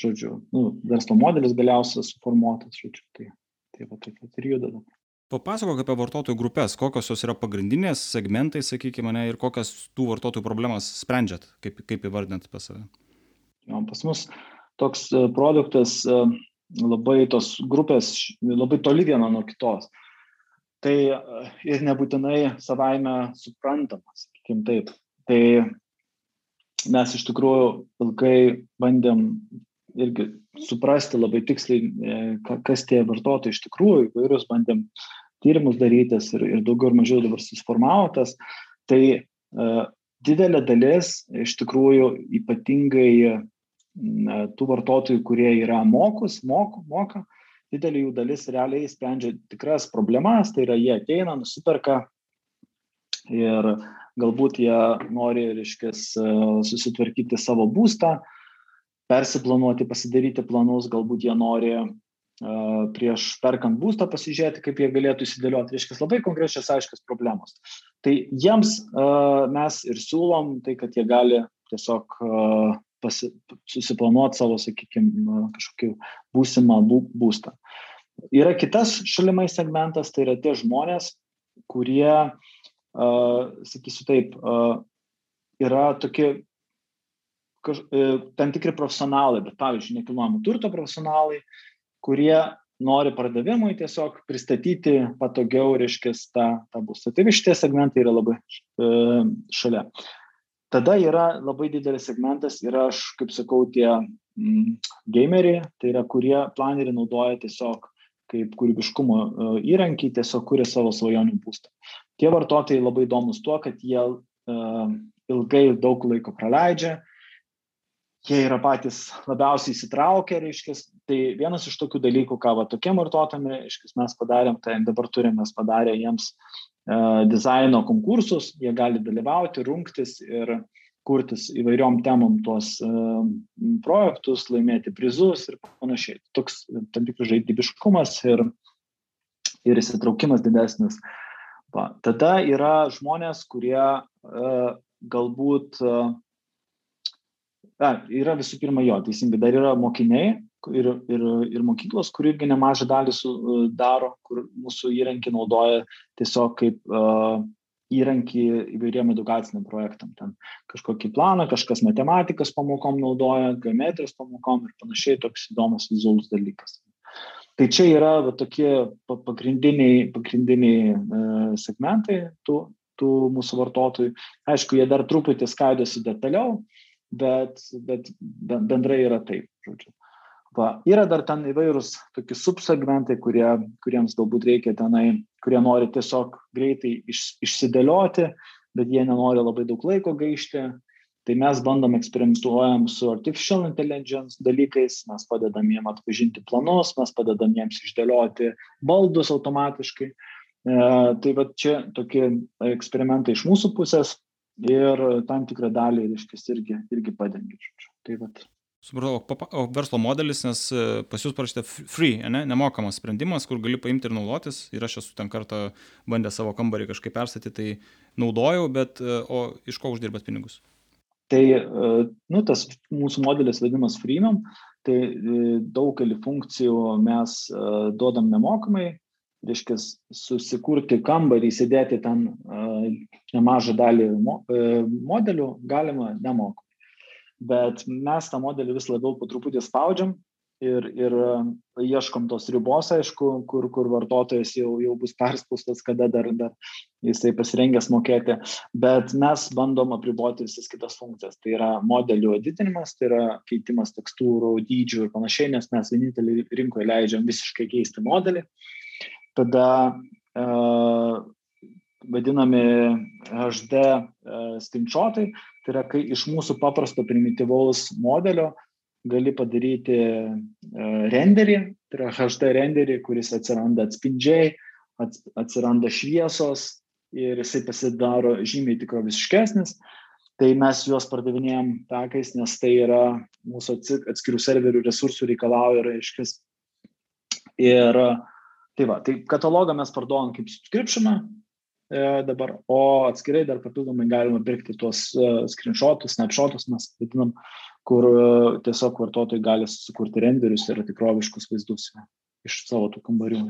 [SPEAKER 2] žodžiu, nu, verslo modelis galiausiai suformuotas, žodžiu, tai, tai va taip pat ir juda dabar.
[SPEAKER 1] Papasakok apie vartotojų grupės, kokios jos yra pagrindinės segmentai, sakykime, ne, ir kokias tų vartotojų problemas sprendžiat, kaip, kaip įvardinat pas save.
[SPEAKER 2] Jo, pas mus toks produktas labai tos grupės, labai toli viena nuo kitos. Tai e, ir nebūtinai savaime suprantamas, sakykim taip. Tai mes iš tikrųjų ilgai bandėm irgi suprasti labai tiksliai, e, kas tie vartotojai iš tikrųjų, įvairius bandėm tyrimus darytis ir, ir daugiau ir mažiau dabar susiformavo tas. Tai uh, didelė dalis iš tikrųjų ypatingai tų vartotojų, kurie yra mokus, mok, moka, didelė jų dalis realiai sprendžia tikras problemas, tai yra jie ateina, nusiperka ir galbūt jie nori, reiškia, susitvarkyti savo būstą, persiplanuoti, pasidaryti planus, galbūt jie nori prieš perkant būstą pasižiūrėti, kaip jie galėtų įsidėlioti, reiškia, labai konkrečios aiškios problemos. Tai jiems mes ir siūlom tai, kad jie gali tiesiog pasi, susiplanuoti savo, sakykime, kažkokį būsimą būstą. Yra kitas šalimai segmentas, tai yra tie žmonės, kurie sakysiu taip, yra tokie kaž, e, tam tikri profesionalai, bet pavyzdžiui, nekilnojamo turto profesionalai, kurie nori pardavimui tiesiog pristatyti patogiau, reiškia, tą, tą būstą. Tai šitie segmentai yra labai e, šalia. Tada yra labai didelis segmentas, yra, aš kaip sakau, tie mm, gameriai, tai yra, kurie planerį naudoja tiesiog kaip kūrybiškumo e, įrankį, tiesiog kuria savo svajonių būstą. Tie vartotojai labai įdomus tuo, kad jie uh, ilgai daug laiko praleidžia, jie yra patys labiausiai įsitraukę, reiškia, tai vienas iš tokių dalykų, ką va tokiem vartotojam, reiškia, mes padarėm, tai dabar turime, mes padarė jiems dizaino konkursus, jie gali dalyvauti, rungtis ir kurtis įvairiom temom tuos uh, projektus, laimėti prizus ir panašiai. Toks tam tikras žaidybiškumas ir, ir įsitraukimas didesnis. Va. Tada yra žmonės, kurie uh, galbūt a, yra visų pirma jo, teisingai, dar yra mokiniai ir, ir, ir mokyklos, kur irgi nemažą dalį su, daro, kur mūsų įrankį naudoja tiesiog kaip uh, įrankį įvairiem edukaciniam projektam. Ten kažkokį planą, kažkas matematikas pamokom naudoja, geometrijos pamokom ir panašiai, toks įdomus vizualus dalykas. Tai čia yra va, tokie pagrindiniai, pagrindiniai e, segmentai tų, tų mūsų vartotojų. Aišku, jie dar truputį skaidosi detaliau, bet, bet bendrai yra taip, žodžiu. Va, yra dar ten įvairūs tokie subsegmentai, kurie, kuriems galbūt reikia tenai, kurie nori tiesiog greitai iš, išsidėlioti, bet jie nenori labai daug laiko gaišti. Tai mes bandom eksperimentuojam su artificial intelligence dalykais, mes padedam jiem atpažinti planus, mes padedam jiems išdėlioti baldus automatiškai. E, tai va čia tokie eksperimentai iš mūsų pusės, ir tam tikrą dalį, reiškia, irgi, irgi padengia. Tai vat.
[SPEAKER 1] Supratau, o verslo modelis, nes e, pas jūs parašyta free, ne? nemokamas sprendimas, kur gali paimti ir naudotis. Ir aš esu ten kartą bandęs savo kambarį kažkaip perstatyti, tai naudojau, bet e, o iš ko uždirbat pinigus?
[SPEAKER 2] Tai, e, nu, tas mūsų modelis vadinamas freemium, tai daugelį funkcijų mes duodam nemokamai, reiškia, susikurti kambarį, įsidėti ten nemažą dalį mo, modelių galima nemokamai. Bet mes tą modelį vis labiau po truputį spaudžiam ir, ir ieškom tos ribos, aišku, kur, kur vartotojas jau, jau bus perspaustas, kada dar, dar jisai pasirengęs mokėti. Bet mes bandom apriboti visas kitas funkcijas. Tai yra modelių editinimas, tai yra keitimas tekstūrų, dydžių ir panašiai, nes mes vienintelį rinkoje leidžiam visiškai keisti modelį. Tada uh, vadinami HD uh, screenshotai, tai yra, kai iš mūsų paprasto primityvaus modelio gali padaryti uh, renderį, tai yra HD renderį, kuris atsiranda atspindžiai, atsiranda šviesos ir jisai pasidaro žymiai tikroviškesnis. Tai mes juos pardavinėjom takais, nes tai yra mūsų atskirų serverių resursų reikalauja. Ir uh, Tai va, tai katalogą mes parduodam kaip subscriptioną e, dabar, o atskirai dar papildomai galima pirkti tuos uh, screenshotus, snapshotus mes vadinam, kur uh, tiesiog vartotojai gali susikurti renderius ir tikroviškus vaizdus iš savo tų kambarių.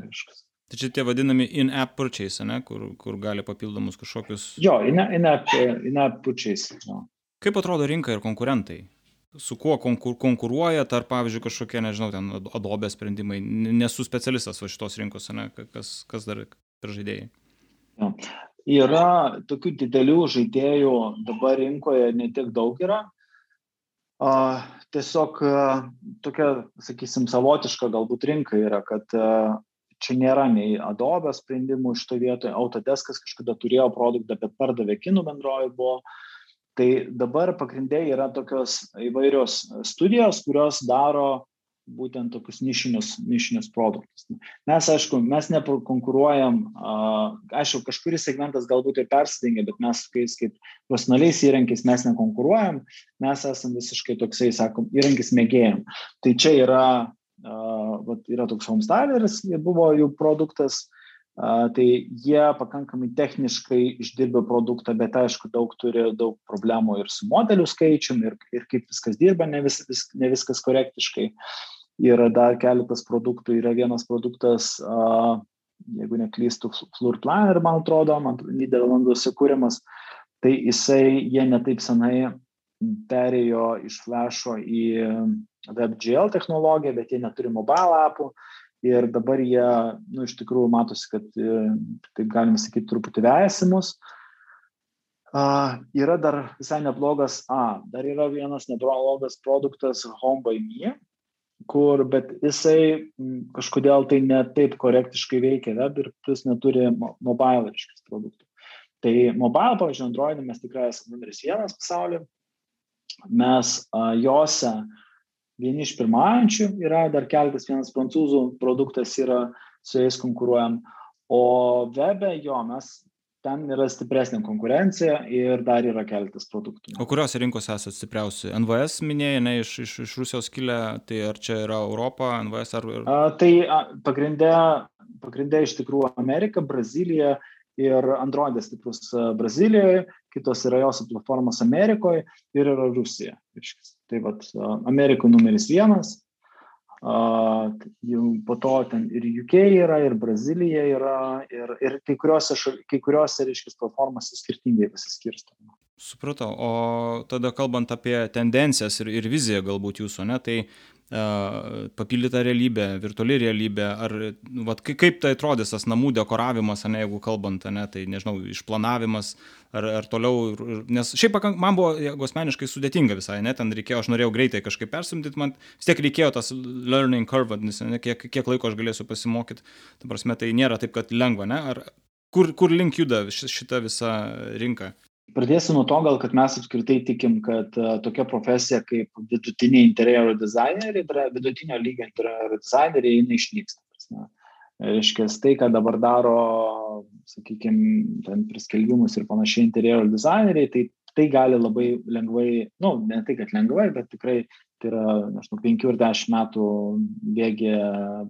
[SPEAKER 1] Tai čia tie vadinami in-app purchase, ne, kur, kur gali papildomus kažkokius.
[SPEAKER 2] Jo, in-app in purchase. Jo.
[SPEAKER 1] Kaip atrodo rinka ir konkurentai? su kuo konkur, konkuruoja, ar pavyzdžiui kažkokie, nežinau, ten Adobe sprendimai, nesu specialistas va šitos rinkos, ne, kas, kas dar per žaidėjai.
[SPEAKER 2] Yra tokių didelių žaidėjų dabar rinkoje netiek daug yra. Uh, tiesiog uh, tokia, sakysim, savotiška galbūt rinka yra, kad uh, čia nėra nei Adobe sprendimų iš to vietoje, Autodeskas kažkada turėjo produktą, bet pardavė kinų bendroji buvo. Tai dabar pagrindė yra tokios įvairios studijos, kurios daro būtent tokius nišinius, nišinius produktus. Mes, aišku, mes nekonkuruojam, aišku, kažkuris segmentas galbūt ir persidengia, bet mes kaip, kaip profesionaliais įrankiais mes nekonkuruojam, mes esame visiškai toksai, sakom, įrankis mėgėjim. Tai čia yra, uh, yra toks homestyleris, buvo jų produktas, tai jie pakankamai techniškai išdirba produktą, bet aišku, daug turi daug problemų ir su modelių skaičium, ir, ir kaip viskas dirba, ne, vis, vis, ne viskas korektiškai. Yra dar keletas produktų, yra vienas produktas, uh, jeigu neklystu, Floor Planner, man atrodo, man Niderlanduose kūrimas, tai jisai, jie netaip senai perėjo iš Flasho į WebGL technologiją, bet jie neturi mobile appų, ir dabar jie, nu, iš tikrųjų matosi, kad, e, taip galima sakyti, truputį vejasimus. Uh, yra dar visai neblogas, a, dar yra vienas neblogas produktas Home by Me, kur, bet jisai kažkodėl tai ne taip korektiškai veikia web ir plus neturi mobile reiškis produktų. Tai mobile, pavyzdžiui, Android mes tikrai esame numeris vienas pasaulyje. Mes a, jose vieni iš pirmaujančių yra, dar keletas vienas prancūzų produktas yra, su jais konkuruojam. O webe jo, mes ten yra stipresnė konkurencija ir dar yra keletas produktų.
[SPEAKER 1] O kuriuose rinkose esate stipriausi? NVS minėjai, ne iš, iš, iš Rusijos kilę, tai ar čia yra Europa, NVS ar...
[SPEAKER 2] A, tai a, pagrindė, pagrindė iš tikrųjų Amerika, Brazilija ir Androidas stiprus Brazilijoje, kitos yra jos platformos Amerikoje ir yra Rusija. Tai vad, Amerikoje numeris vienas, po to ten ir UK yra, ir Brazilija yra, ir, ir kai kuriuose, kai kuriuose reiškia, platformose skirtingai pasiskirstama.
[SPEAKER 1] Supratau, o tada kalbant apie tendencijas ir, ir viziją galbūt jūsų, ne, tai papildyta realybė, virtuali realybė, ar vat, kaip tai atrodys tas namų dekoravimas, ne, jeigu kalbant, ne, tai nežinau, išplanavimas, ar, ar toliau, nes šiaip pakank, man buvo, jeigu asmeniškai sudėtinga visai, ne, ten reikėjo, aš norėjau greitai kažkaip persimdyti, man vis tiek reikėjo tas learning curve, nes ne, kiek, kiek laiko aš galėsiu pasimokyti, ta prasme, tai nėra taip, kad lengva, ne, ar kur, kur link juda šita visa rinka?
[SPEAKER 2] Pradėsiu nuo to, gal, kad mes apskritai tikim, kad uh, tokia profesija kaip vidutiniai interjero dizaineriai, vidutinio lygio interjero dizaineriai, jinai išnyksta. Reiškia, tai, ką dabar daro, sakykime, ten priskelbimus ir panašiai interjero dizaineriai, tai tai gali labai lengvai, na, nu, ne tai, kad lengvai, bet tikrai tai yra, nežinau, 5 ir 10 metų bėgė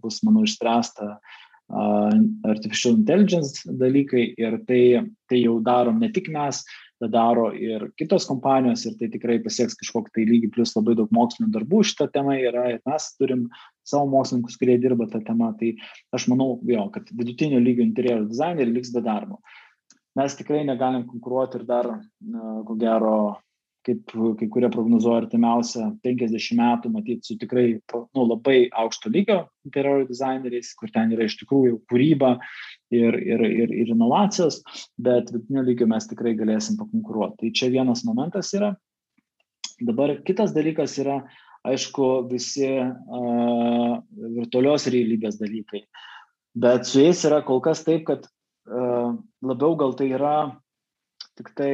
[SPEAKER 2] bus, manau, išspręsta artificial intelligence dalykai ir tai, tai jau darom ne tik mes, tą daro ir kitos kompanijos ir tai tikrai pasieks kažkokį tai lygį, plus labai daug mokslinių darbų šitą temą yra ir mes turim savo mokslininkus, kurie dirba tą temą, tai aš manau, jo, kad vidutinio lygio interjero dizaineriai liks be darbo. Mes tikrai negalim konkuruoti ir dar, ko gero, kaip kai kurie prognozuoja artimiausią 50 metų, matyti su tikrai nu, labai aukšto lygio interjero dizaineriais, kur ten yra iš tikrųjų kūryba ir, ir, ir, ir inovacijos, bet vidutinio lygio mes tikrai galėsim pakonkuruoti. Tai čia vienas momentas yra. Dabar kitas dalykas yra, aišku, visi uh, virtualios realybės dalykai. Bet su jais yra kol kas taip, kad uh, labiau gal tai yra tik tai,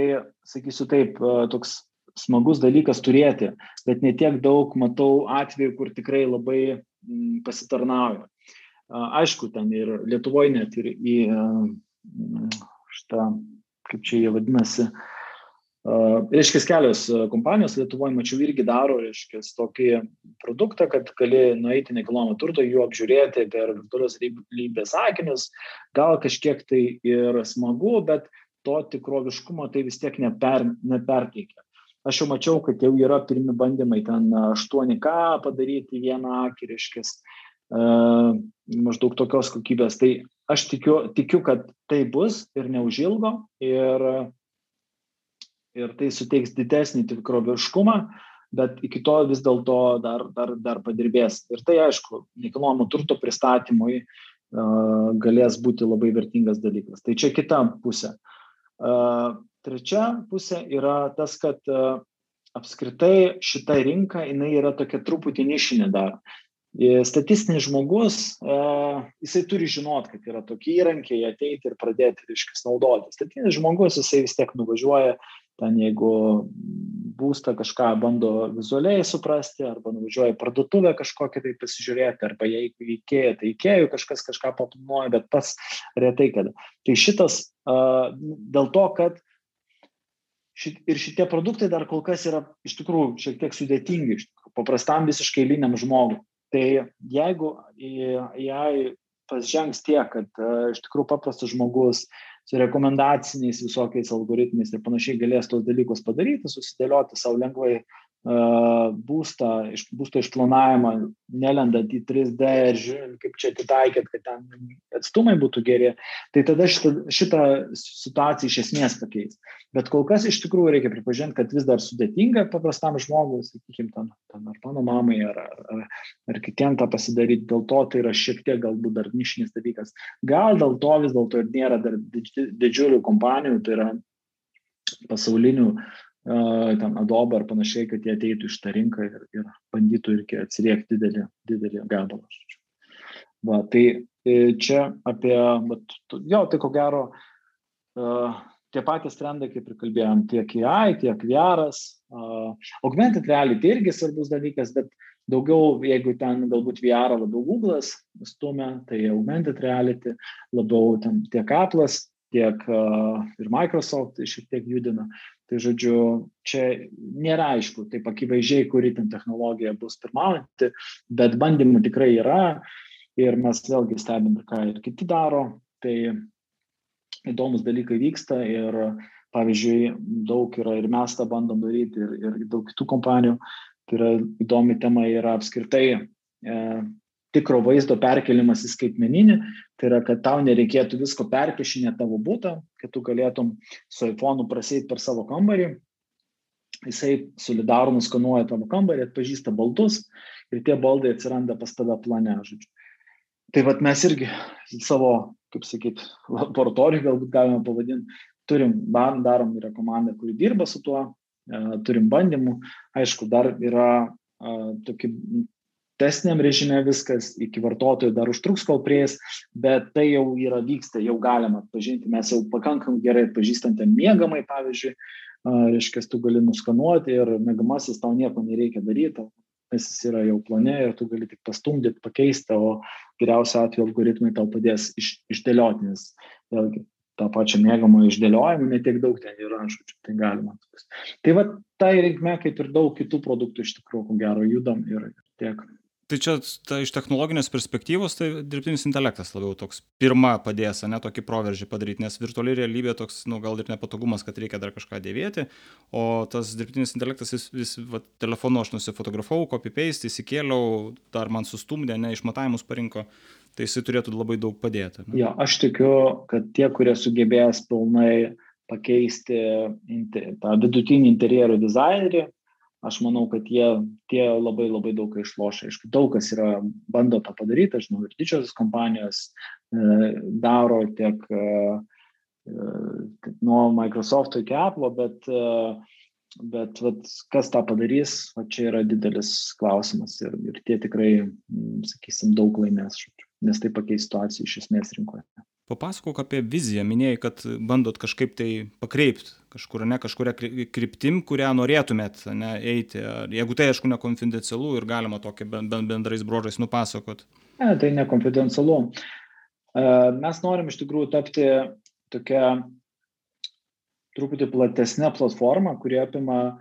[SPEAKER 2] sakysiu taip, uh, toks smagus dalykas turėti, bet netiek daug matau atvejų, kur tikrai labai mm, pasitarnauja. Aišku, ten ir Lietuvoje net ir į šitą, kaip čia jie vadinasi, Reiškia, kelios kompanijos Lietuvoje, mačiau, irgi daro, reiškia, tokį produktą, kad gali nueiti nekilnojamo turto, jų apžiūrėti per virtualios realybės akinius, gal kažkiek tai ir smagu, bet to tikroviškumo tai vis tiek neper, neperteikia. Aš jau mačiau, kad jau yra pirmi bandymai ten 8K padaryti vieną akį, reiškia, uh, maždaug tokios kokybės. Tai aš tikiu, tikiu, kad tai bus ir neužilgo ir, ir tai suteiks didesnį tikroviškumą, bet iki to vis dėlto dar, dar, dar padirbės. Ir tai aišku, nekilnojamo turto pristatymui uh, galės būti labai vertingas dalykas. Tai čia kita pusė. Uh, trečia pusė yra tas, kad uh, apskritai šita rinka, jinai yra tokia truputį nišinė dar. Statistinis žmogus, uh, jisai turi žinot, kad yra tokie įrankiai, ateiti ir pradėti, reiškia, naudoti. Statistinis žmogus, jisai vis tiek nuvažiuoja, ten jeigu būstą kažką bando vizualiai suprasti, arba nuvažiuoja į parduotuvę kažkokią tai pasižiūrėti, arba jeigu įkėja, tai įkėjų kažkas kažką paplanuoja, bet pats retai kada. Tai šitas uh, dėl to, kad šit, ir šitie produktai dar kol kas yra iš tikrųjų šiek tiek sudėtingi, paprastam visiškai eiliniam žmogui. Tai jeigu jai pasžengs tiek, kad uh, iš tikrųjų paprastas žmogus su rekomendaciniais visokiais algoritmais ir panašiai galės tos dalykus padaryti, susidėlioti savo lengvai būstą, iš, būsto išplanavimą, nelendant į 3D ir žiūrint, kaip čia atitaikėt, kad ten atstumai būtų geri, tai tada šitą, šitą situaciją iš esmės pakeis. Bet kol kas iš tikrųjų reikia pripažinti, kad vis dar sudėtinga paprastam žmogui, sakykime, ten, ten ar mano mamai, ar, ar, ar, kitiem tą pasidaryti, dėl to tai yra šiek tiek galbūt dar nišinis dalykas. Gal dėl to vis dėlto ir nėra dar didžiulių kompanijų, tai yra pasaulinių ten Adobe ar panašiai, kad jie ateitų iš tą rinką ir, ir bandytų irgi atsiriekti didelį, didelį gabalą. Va, tai e, čia apie, bet, jo, tai ko gero, tie patys trendai, kaip ir kalbėjom, tiek AI, tiek VR. Uh, augmented reality irgi svarbus dalykas, bet daugiau, jeigu ten galbūt VR labiau Google'as stumia, tai augmented reality labiau ten tiek Apple'as, tiek uh, ir Microsoft šiek tiek judina. Tai žodžiu, čia nėra aišku, taip akivaizdžiai, kuri ten technologija bus pirmaujanti, bet bandymų tikrai yra ir mes vėlgi stebime, ką ir kiti daro. Tai įdomus dalykai vyksta ir pavyzdžiui, daug yra ir mes tą bandom daryti ir, ir daug kitų kompanijų. Tai yra įdomi tema yra apskritai e, tikro vaizdo perkelimas į skaitmeninį, tai yra, kad tau nereikėtų visko perkešinę tavo būtą, kad tu galėtum su iPhone'u praseit per savo kambarį, jisai solidarų nuskanuoja tavo kambarį, atpažįsta baldus ir tie baldai atsiranda pas tave plane, žodžiu. Tai vad mes irgi savo, kaip sakyt, laboratorijų galbūt galime pavadinti, turim, darom, yra komanda, kuri dirba su tuo, e, turim bandymų, aišku, dar yra tokie testiniam režime viskas, iki vartotojų dar užtruks, kol prieis, bet tai jau yra vyksta, jau galima atpažinti, mes jau pakankamai gerai atpažįstam ten mėgamai, pavyzdžiui, reiškia, tu gali nuskanuoti ir mėgamasis tau nieko nereikia daryti, nes jis yra jau plane ir tu gali tik pastumdyti, pakeisti, o geriausiu atveju algoritmai tau padės iš, išdėlioti, nes vėlgi tą pačią mėgamą išdėliojimą, netiek daug ten yra, žodžiu, tai galima. Tai va, tai reikme, kaip ir daug kitų produktų iš tikrųjų, ko gero, judam ir tiek.
[SPEAKER 1] Tai čia ta, iš technologinės perspektyvos, tai dirbtinis intelektas labiau toks pirma padės, ne tokį proveržį padaryti, nes virtuali realybė toks, nu, gal ir nepatogumas, kad reikia dar kažką dėvėti, o tas dirbtinis intelektas vis, vis va, telefonu aš nusifotografavau, copy-paste, įsikėliau, dar man sustumdė, ne, išmatavimus parinko, tai jisai turėtų labai daug padėti.
[SPEAKER 2] Ne? Jo, aš tikiu, kad tie, kurie sugebės pilnai pakeisti tą vidutinį interjero dizainerį, aš manau, kad jie tie labai labai daug išlošia. Aišku, daug kas yra, bando tą padaryti, aš žinau, ir didžiosios kompanijos e, daro tiek e, e nuo Microsoft iki Apple, bet, bet vat, kas tą padarys, va, čia yra didelis klausimas ir, ir tie tikrai, sakysim, daug laimės, nes tai pakeis situaciją iš esmės rinkoje.
[SPEAKER 1] Papasakok apie viziją, minėjai, kad bandot kažkaip tai pakreipti kažkur, ne kažkuria kryptim, kurią norėtumėt ne, eiti. Jeigu tai, aišku, nekonfidencialu ir galima tokį bendrais brožais nupasakot.
[SPEAKER 2] Ne, tai nekonfidencialu. E, mes norim iš tikrųjų tapti tokia truputį platesnė platforma, kuri apima e,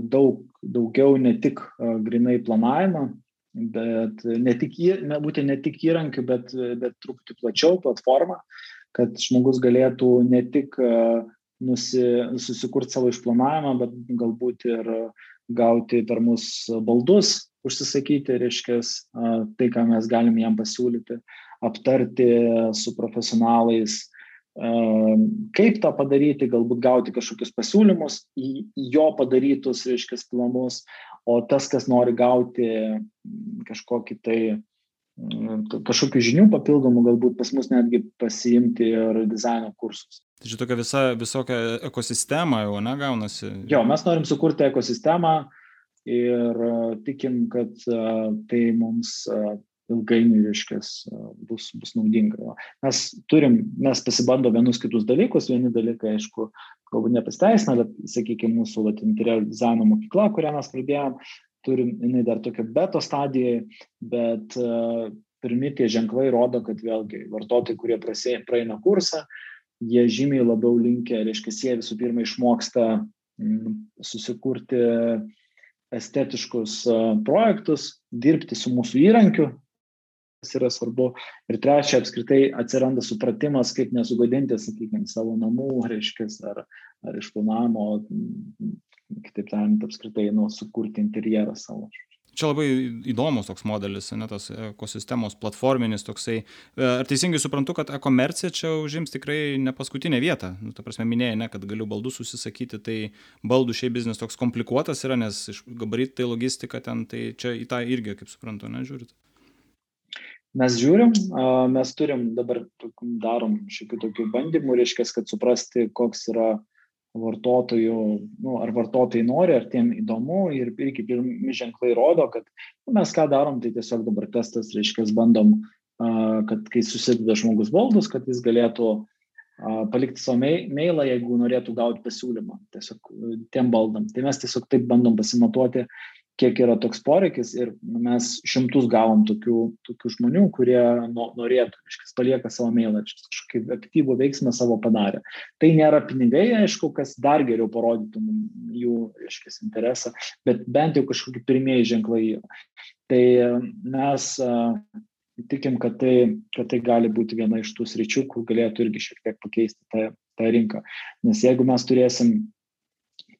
[SPEAKER 2] daug daugiau ne tik e, grinai planavimą, bet ne tik, būtent ne tik įrankių, bet, bet truputį plačiau platformą, kad žmogus galėtų ne tik nusi, susikurti savo išplanavimą, bet galbūt ir gauti per mus baldus, užsisakyti, reiškia, tai, ką mes galime jam pasiūlyti, aptarti su profesionalais, kaip tą padaryti, galbūt gauti kažkokius pasiūlymus į jo padarytus, reiškia, planus, o tas, kas nori gauti mm, kažkokį tai mm, kažkokių žinių papildomų, galbūt pas mus netgi pasiimti ir dizaino kursus.
[SPEAKER 1] Tai čia tokia visa, visokia ekosistema jau, negaunasi.
[SPEAKER 2] Jo, mes norim sukurti ekosistemą ir tikim, kad tai mums ilgainiui, reiškia, bus, bus naudinga. Mes turim, mes pasibando vienus kitus dalykus, vieni dalykai, aišku, galbūt nepasteisina, bet, sakykime, mūsų vat, interjero dizaino mokykla, kurią mes pradėjom, turim, jinai dar tokia beto stadijoje, bet uh, pirmi tie ženklai rodo, kad vėlgi vartotojai, kurie prasė, praeina kursą, jie žymiai labiau linkia, reiškia, jie visų pirma išmoksta mm, susikurti estetiškus uh, projektus, dirbti su mūsų įrankiu, kas yra svarbu. Ir trečia, apskritai atsiranda supratimas, kaip nesugadinti, sakykime, savo namų, reiškia, ar, ar išplanavimo, kitaip tariant, apskritai, nu, sukurti interjerą savo.
[SPEAKER 1] Čia labai įdomus toks modelis, ne tas ekosistemos platforminis toksai. E, ar teisingai suprantu, kad e-komercija čia užims tikrai ne paskutinę vietą? Nu, ta prasme, minėjai, ne, kad galiu baldus susisakyti, tai baldų šiai biznis toks komplikuotas yra, nes iš gabaritai logistika ten, tai čia į tą irgi, kaip suprantu, nežiūrit
[SPEAKER 2] mes žiūrim, mes turim dabar darom šiokių tokių bandymų, reiškia, kad suprasti, koks yra vartotojų, nu, ar vartotojai nori, ar tiem įdomu ir irgi pirmi ženklai rodo, kad nu, mes ką darom, tai tiesiog dabar testas, reiškia, bandom, kad kai susideda žmogus baldus, kad jis galėtų palikti savo mailą, jeigu norėtų gauti pasiūlymą tiesiog tiem baldam. Tai mes tiesiog taip bandom pasimatuoti, kiek yra toks poreikis ir mes šimtus gavom tokių, tokių žmonių, kurie no, norėtų, iškis palieka savo mailą, kažkokį aktyvų veiksmą savo padarė. Tai nėra pinigai, aišku, kas dar geriau parodytų jų, iškis interesą, bet bent jau kažkokie pirmieji ženklai yra. Tai mes tikim, kad tai, kad tai gali būti viena iš tų sričių, kur galėtų irgi šiek tiek pakeisti tą, tą rinką. Nes jeigu mes turėsim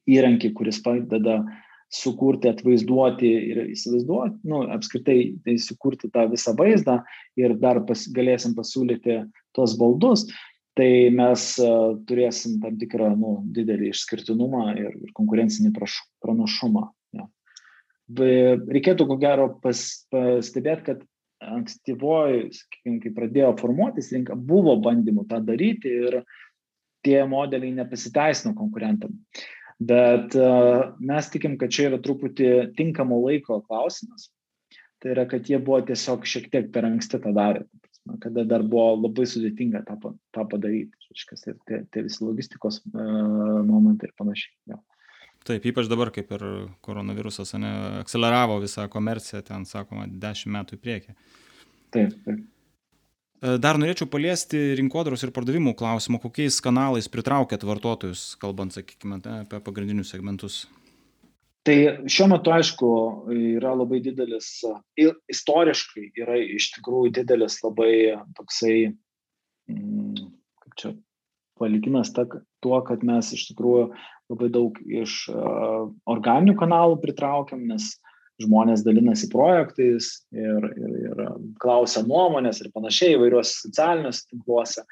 [SPEAKER 2] įrankį, kuris padeda uh, sukurti, atvaizduoti ir įsivaizduoti, nu, apskritai tai sukurti tą visą vaizdą ir dar pas, galėsim pasiūlyti tos baldus, tai mes uh, turėsim tam tikrą nu, didelį išskirtinumą ir, ir konkurencinį prašu, pranašumą. Ja. Reikėtų ko gero pas, pastebėti, kad ankstyvoji, sakykime, kai pradėjo formuotis rinka, buvo bandymų tą daryti ir tie modeliai nepasiteisino konkurentam. Uh, Bet mes tikim, kad čia yra truputį tinkamo laiko klausimas. Tai yra, kad jie buvo tiesiog šiek tiek per anksti tą darę, kada dar buvo labai sudėtinga tą, tą padaryti. Iškas, ir tie, tie visi logistikos uh, momentai ir panašiai. Jo.
[SPEAKER 1] Taip, ypač dabar, kaip ir koronavirusas, ne, akceleravo visą komerciją, ten, sakoma, dešimt metų į priekį.
[SPEAKER 2] Taip, taip.
[SPEAKER 1] E, dar norėčiau paliesti rinkodaros ir pardavimų klausimą, kokiais kanalais pritraukėt vartotojus, kalbant, sakykime, apie pagrindinius segmentus.
[SPEAKER 2] Tai šiuo metu, aišku, yra labai didelis, istoriškai yra iš tikrųjų didelis labai toksai, mm, kaip čia, palikimas ta, tuo, kad mes iš tikrųjų labai daug iš uh, organinių kanalų pritraukiam, nes uh, žmonės dalinasi projektais ir, ir, ir klausia nuomonės ir panašiai įvairiuose socialiniuose tinkluose,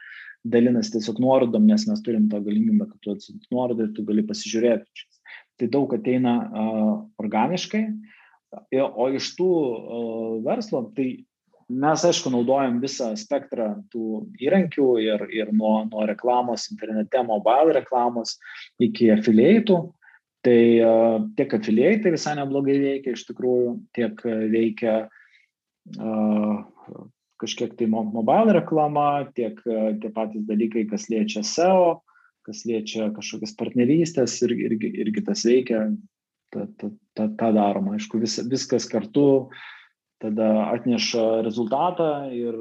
[SPEAKER 2] dalinasi tiesiog nuorodom, nes mes turim tą galimybę, kad tu atsitik nuorodą ir tu gali pasižiūrėti. Tai daug ateina uh, organiškai, o iš tų uh, verslo, tai mes aišku naudojam visą spektrą tų įrankių ir, ir nuo, nuo reklamos internete, mobile reklamos iki afiliatų Tai tiek afiliai tai visai neblogai veikia iš tikrųjų, tiek veikia uh, kažkiek tai mobile reklama, tiek tie patys dalykai, kas liečia SEO, kas liečia kažkokias partnerystės ir, irgi, irgi tas veikia, tą ta, ta, ta daroma. Aišku, vis, viskas kartu tada atneša rezultatą ir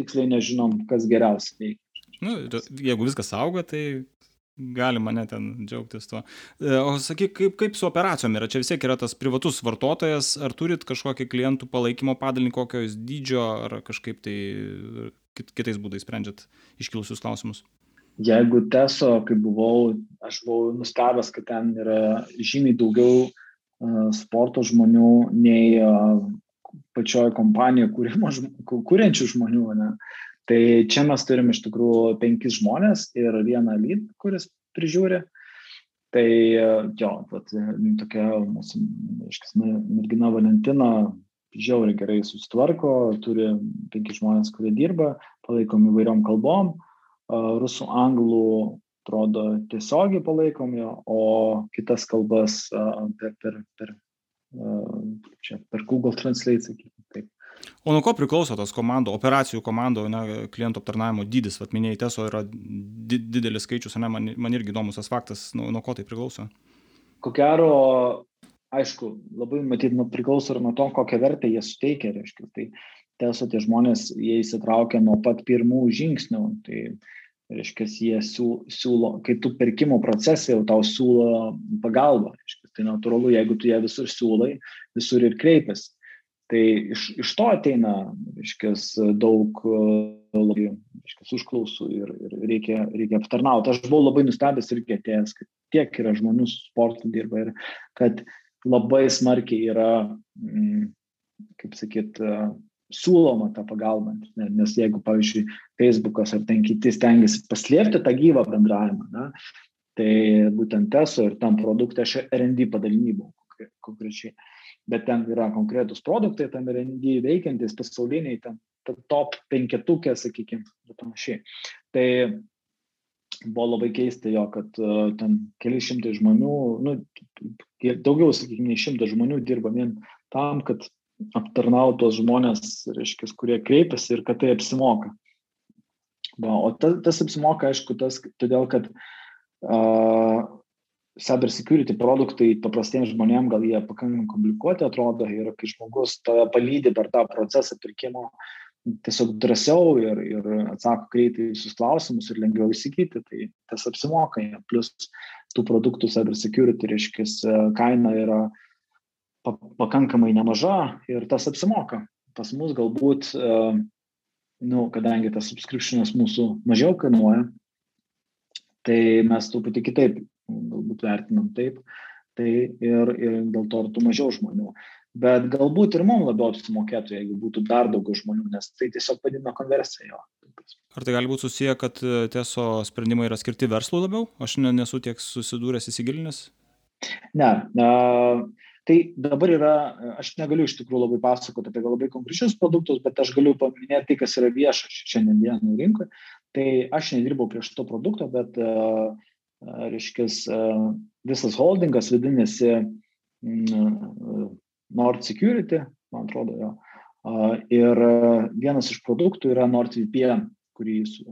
[SPEAKER 2] tiksliai nežinom, kas geriausiai veikia.
[SPEAKER 1] Nu, jeigu viskas auga, tai galima ne ten džiaugtis tuo. E, o sakyk, kaip, kaip su operacijom yra? Čia vis tiek yra tas privatus vartotojas, ar turit kažkokį klientų palaikymo padalinį, kokio jūs dydžio, ar kažkaip tai kit, kitais būdais sprendžiat iškilusius klausimus?
[SPEAKER 2] Jeigu teso, kai buvau, aš buvau nustebęs, kad ten yra žymiai daugiau uh, sporto žmonių nei uh, pačioje kompanijoje kūrenčių žmonių. Ne? Tai čia mes turim iš tikrųjų penkis žmonės ir vieną lyd, kuris prižiūri. Tai jo, vat, tokia mūsų, aiškis, mergina Valentina žiauriai gerai susitvarko, turi penki žmonės, kurie dirba, palaikom įvairiom kalbom, rusų, anglų, atrodo, tiesiogiai palaikom jo, o kitas kalbas per, per, per, čia, per Google Translate, sakykime, taip.
[SPEAKER 1] O nuo ko priklauso tas komandų, operacijų komandų, ne, klientų aptarnavimo dydis, vad minėjai, teso yra di didelis skaičius, ne, man, man irgi įdomus tas faktas, nuo, nuo ko tai priklauso?
[SPEAKER 2] Ko gero, aišku, labai matyt, nu, priklauso ir nuo to, kokią vertę jie suteikia, reiškia. Tai teso tie žmonės, jie įsitraukia nuo pat pirmų žingsnių, tai reiškia, jie siūlo, kai tu pirkimo procese jau tau siūlo pagalbą, reiškia, tai natūralu, jeigu tu ją visur siūlai, visur ir kreipiasi Tai iš, iš to ateina, reiškės, daug labai, reiškės, užklausų ir, ir reikia, reikia aptarnauti. Aš buvau labai nustebęs irgi atėjęs, kad tiek yra žmonių su sportu dirba ir kad labai smarkiai yra, mm, kaip sakyt, siūloma tą pagalbą. Nes jeigu, pavyzdžiui, Facebookas ar ten kiti stengiasi paslėpti tą gyvą bendravimą, na, tai būtent teso ir tam produktą aš RD padalinį buvau konkrečiai bet ten yra konkretūs produktai, tam yra indijai veikiantis pasauliniai, ten top penketukė, sakykime, ir panašiai. Tai buvo labai keista jo, kad uh, ten keli šimtai žmonių, nu, daugiau, sakykime, nei šimtas žmonių dirba vien tam, kad aptarnautų tos žmonės, reiškia, kurie kreipiasi ir kad tai apsimoka. Va, o tas, tas apsimoka, aišku, tas, todėl kad uh, cyber security produktai paprastiems žmonėms gal jie pakankamai komplikuoti atrodo ir kai žmogus tave palydi per tą procesą pirkimo tiesiog drąsiau ir, ir atsako greitai visus klausimus ir lengviau įsigyti, tai tas apsimoka. Plus tų produktų cyber security, reiškia, kaina yra pakankamai nemaža ir tas apsimoka. Pas mus galbūt nu, kadangi tas subscriptionas mūsų mažiau kainuoja, tai mes truputį kitaip galbūt vertinam taip, tai ir, ir dėl to ir tų mažiau žmonių. Bet galbūt ir mums labiau apsimokėtų, jeigu būtų dar daugiau žmonių, nes tai tiesiog padidina konversiją.
[SPEAKER 1] Ar tai gali būti susiję, kad e, tieso sprendimai yra skirti verslui labiau? Aš nesu tiek susidūręs įsigilinęs.
[SPEAKER 2] Ne, uh, Tai dabar yra, aš negaliu iš tikrųjų labai pasakoti apie labai konkrečius produktus, bet aš galiu paminėti tai, kas yra vieša šiandien dienų rinkoje. Tai aš nedirbau prie šito produkto, bet, uh, reiškia, uh, visas holdingas vadinasi uh, Nord Security, man atrodo, jo. Uh, ir vienas iš produktų yra NordVPN, kurį su,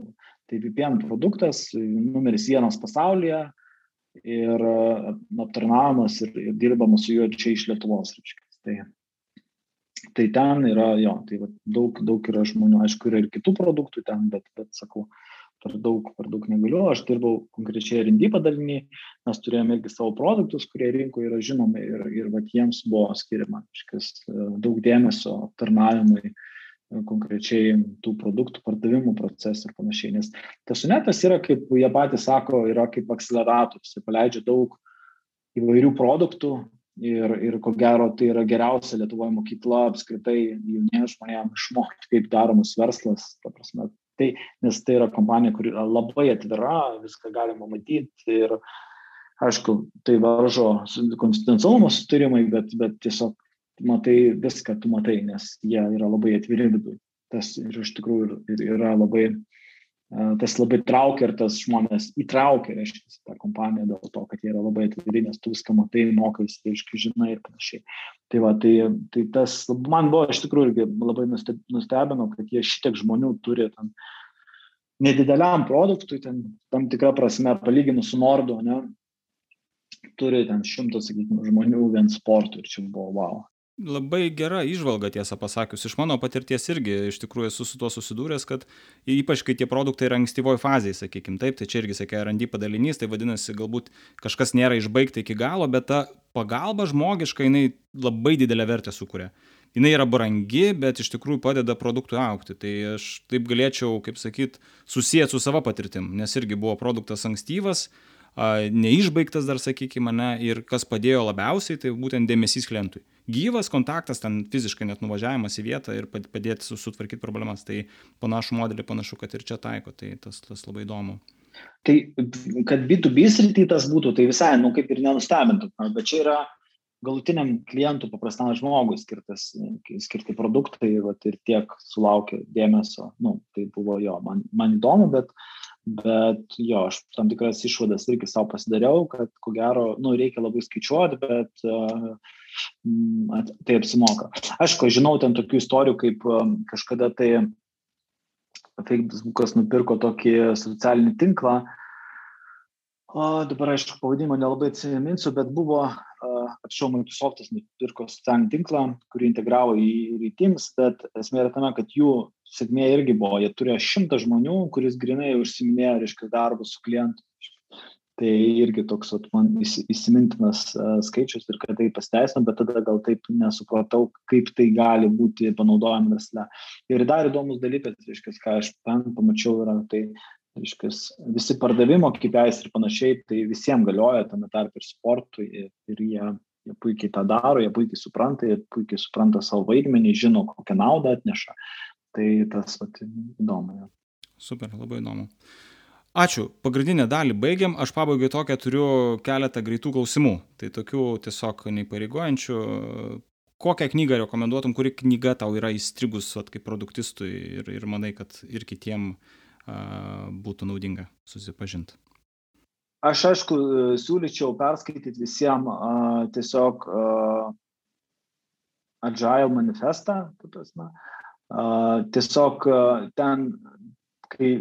[SPEAKER 2] tai VPN produktas, numeris vienas pasaulyje, ir aptarnavimas ir, ir dirbama su juo čia iš Lietuvos. Reiškia. Tai, tai ten yra, jo, tai va, daug, daug yra žmonių, aišku, yra ir kitų produktų ten, bet, bet sakau, per daug, per daug negaliu. Aš dirbau konkrečiai R&D padalinį, mes turėjome irgi savo produktus, kurie rinkoje yra žinomi ir, ir va, jiems buvo skiriama e, daug dėmesio aptarnavimui, uh, konkrečiai tų produktų pardavimų procesą ir panašiai. Nes tas sunetas yra, kaip jie patys sako, yra kaip akceleratorius. Jis paleidžia daug įvairių produktų ir, ir ko gero tai yra geriausia Lietuvoje mokykla apskritai jauniems žmonėms išmokti, kaip daromas verslas. Prasme, tai, nes tai yra kompanija, kuri yra labai atvira, viską galima matyti ir aišku, tai varžo konfidencialumo sutarimai, bet, bet tiesiog matai viską, tu matai, nes jie yra labai atviri viduje. Tas ir iš tikrųjų ir, yra labai, tas labai traukia ir tas žmonės įtraukia, reiškia, tą kompaniją dėl to, kad jie yra labai atviri, nes tu viską matai, mokais, reiškia, žinai ir panašiai. Tai va, tai, tai tas, man buvo iš tikrųjų labai nustebino, kad jie šitiek žmonių turi ten nedideliam produktui, ten tam tikrą prasme, palyginus su Nordu, ne, turi ten šimtas, sakykime, žmonių vien sportui ir čia buvo wow.
[SPEAKER 1] Labai gera išvalga, tiesą pasakius. Iš mano patirties irgi iš tikrųjų esu su tuo susidūręs, kad ypač kai tie produktai yra ankstyvoje fazėje, sakykime taip, tai čia irgi sakė RD padalinys, tai vadinasi, galbūt kažkas nėra išbaigta iki galo, bet ta pagalba žmogiška, jinai labai didelę vertę sukuria. Jis yra brangi, bet iš tikrųjų padeda produktui aukti. Tai aš taip galėčiau, kaip sakyt, susijęti su savo patirtim, nes irgi buvo produktas ankstyvas, neišbaigtas dar, sakykime, ne, ir kas padėjo labiausiai, tai būtent dėmesys klientui. Gyvas kontaktas, ten fiziškai net nuvažiavimas į vietą ir padėti sutvarkyti problemas. Tai panašų modelį panašu, kad ir čia taiko, tai tas, tas labai įdomu.
[SPEAKER 2] Tai kad B2B srity tas būtų, tai visai, nu, kaip ir nenustebintų, bet čia yra galutiniam klientui, paprastam žmogui skirtas, skirti produktai vat, ir tiek sulaukia dėmesio. Nu, tai buvo jo, man, man įdomu, bet uh, bet jo aš tam tikras išvadas irgi sau pasidariau kad ko gero nu reikia labai skaičiuot bet uh, tai apsimoka. Aišku žinau ten tokių istorijų kaip um, kažkada tai Facebookas nupirko tokį socialinį tinklą. O dabar aišku pavadinimo nelabai atsiminsiu bet buvo anksčiau Microsoftas nupirko socialinį tinklą, kurį integravo į, į Teams, bet esmė yra tame, kad jų sėkmė irgi buvo, jie turėjo šimtą žmonių, kuris grinai užsiminėjo, reiškia, darbus su klientu. Tai irgi toks at, man įsimintinas uh, skaičius ir kad tai pasteisino, bet tada gal taip nesupratau, kaip tai gali būti panaudojama versle. Ir dar įdomus dalykas, reiškia, ką aš ten pamačiau, yra tai reiškias, visi pardavimo KPIs ir panašiai, tai visiems galioja tame tarp ir sportui ir, ir jie, jie puikiai tą daro, jie puikiai supranta, jie puikiai supranta savo vaidmenį, žino, kokią naudą atneša. Tai tas vat, įdomu.
[SPEAKER 1] Super, labai įdomu. Ačiū. Pagrindinę dalį baigiam. Aš pabaigai tokią turiu keletą greitų klausimų. Tai tokių tiesiog neįpareigojančių. Kokią knygą rekomenduotum, kuri knyga tau yra įstrigus at, kaip produktistui ir, ir manai, kad ir kitiem uh, būtų naudinga susipažinti?
[SPEAKER 2] Aš aišku, siūlyčiau perskaityti visiems uh, tiesiog uh, Agile manifestą. Uh, tiesiog ten, kai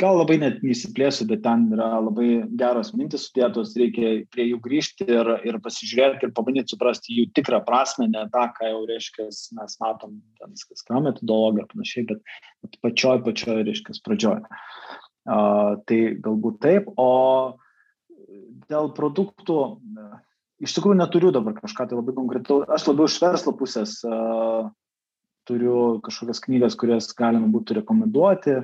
[SPEAKER 2] gal labai net neįsiplėsiu, bet ten yra labai geros mintis sudėtos, reikia prie jų grįžti ir, ir pasižiūrėti ir pabandyti suprasti jų tikrą prasme, ne tą, ką jau reiškia, mes matom, ten viskas ką metodologija ir panašiai, bet, pačioj, pačioj, reiškia, pradžioj. Uh, tai galbūt taip, o dėl produktų, iš tikrųjų neturiu dabar kažką tai labai konkretaus, aš labiau iš verslo pusės uh, turiu kažkokias knygas, kurias galima būtų rekomenduoti.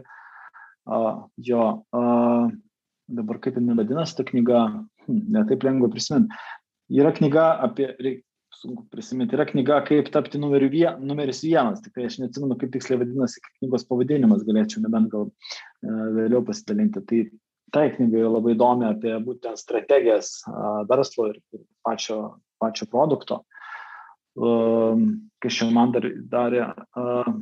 [SPEAKER 2] Uh, jo, uh, dabar kaip jinai vadinasi ta knyga, hm, netaip lengva prisiminti. Yra knyga apie, reikia sunku prisiminti, yra knyga kaip tapti vien, numeris vienas, tik tai aš neatsimenu, kaip tiksliai vadinasi knygos pavadinimas, galėčiau nebent gal uh, vėliau pasidalinti. Tai tai knyga labai įdomi apie būtent strategijas verslo ir pačio, pačio produkto. Uh, kas čia man dar darė, uh,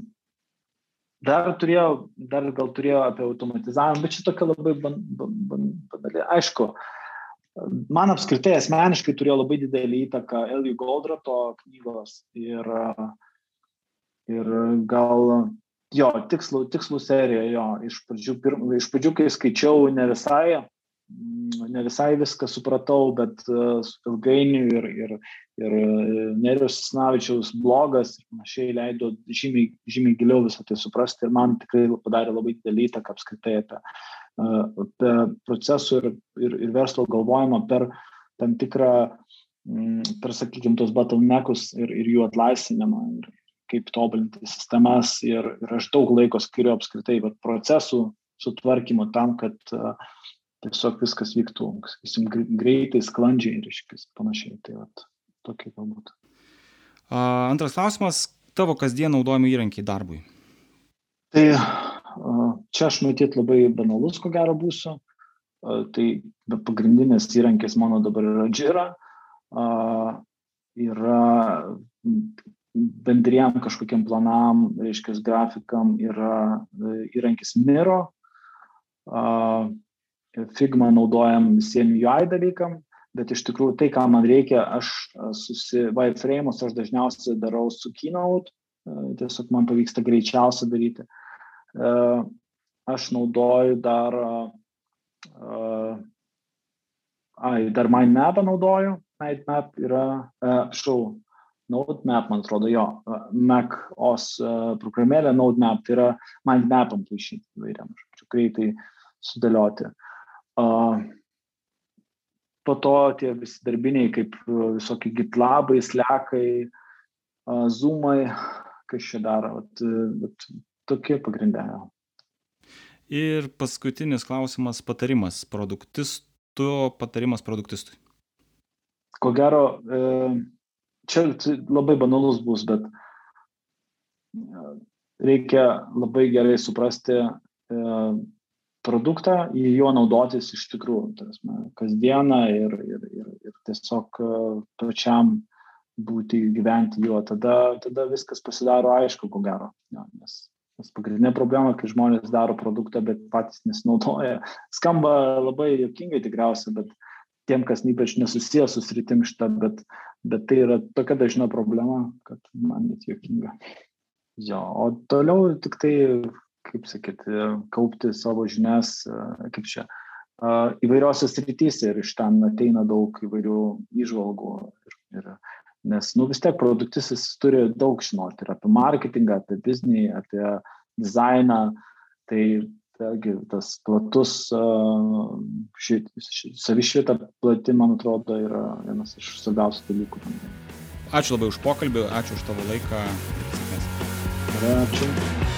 [SPEAKER 2] Dar turėjau, dar gal turėjau apie automatizavimą, bet čia tokia labai banali. Aišku, man apskritai asmeniškai turėjo labai didelį įtaką Elijų Goldrato knygos ir, ir gal jo tikslų, tikslų serija, jo, iš pradžių, pirm, iš pradžių, kai skaičiau, ne visai ne visai viską supratau, bet uh, ilgainiui ir, ir, ir e, Nerijos Snavičiaus blogas ir panašiai leido žymiai, žymiai giliau visą tai suprasti ir man tikrai padarė labai didelį įtaką apskritai apie, uh, apie procesų ir, ir, ir verslo galvojimą per tam tikrą, um, per, sakykime, tos bottleneckus ir, ir jų atlaisvinimą ir kaip tobulinti sistemas ir, ir aš daug laiko skiriu apskritai vat, procesų sutvarkymu tam, kad uh, tiesiog viskas vyktų, sakysim, greitai, sklandžiai ir iškis panašiai. Tai vat, tokia galbūt.
[SPEAKER 1] Antras klausimas - tavo kasdien naudojami įrankiai darbui.
[SPEAKER 2] Tai čia aš matyt labai banalus, ko gero būsiu. Tai pagrindinis įrankis mano dabar yra Jira. Yra bendriem kažkokiam planam, reiškia, grafikam yra e, įrankis Miro. Figma naudojam visiems UI dalykam, bet iš tikrųjų tai, ką man reikia, aš susi wireframe'us aš dažniausiai darau su Keynote, tiesiog man pavyksta greičiausia daryti. Aš naudoju dar, ai, dar MindMapą naudoju, MindMap yra, šau, NodeMap, man atrodo, jo, Mac OS programėlė NodeMap, tai yra MindMapam paišyti įvairiam, greitai sudėlioti. Po to tie visi darbiniai, kaip visokie gitlabai, slekai, zoomai, kas čia daro, bet, bet tokie pagrindė.
[SPEAKER 1] Ir paskutinis klausimas, patarimas produktistų, patarimas produktistui.
[SPEAKER 2] Ko gero, čia labai banalus bus, bet reikia labai gerai suprasti produktą, į juo naudotis iš tikrųjų, tarasme, kasdieną ir, ir, ir, ir tiesiog e, pačiam būti, gyventi juo, tada, tada viskas pasidaro aišku, ko gero. Ja, nes, nes pagrindinė problema, kai žmonės daro produktą, bet patys nesinaudoja, skamba labai jokingai tikriausiai, bet tiem, kas ypač nesusijęs su sritim šitą, bet, bet tai yra tokia dažna problema, kad man net jokinga. Jo, o toliau tik tai kaip sakyt, kaupti savo žinias, kaip čia, įvairiose srityse ir iš ten ateina daug įvairių įžvalgų. Ir, ir, nes, nu vis tiek produktis jis turi daug žinoti ir apie marketingą, apie biznį, apie dizainą. Tai vėlgi tas platus, savišvieta plati, man atrodo, yra vienas iš svarbiausių dalykų.
[SPEAKER 1] Ačiū labai už pokalbį, ačiū už tavo laiką.
[SPEAKER 2] Ačiū.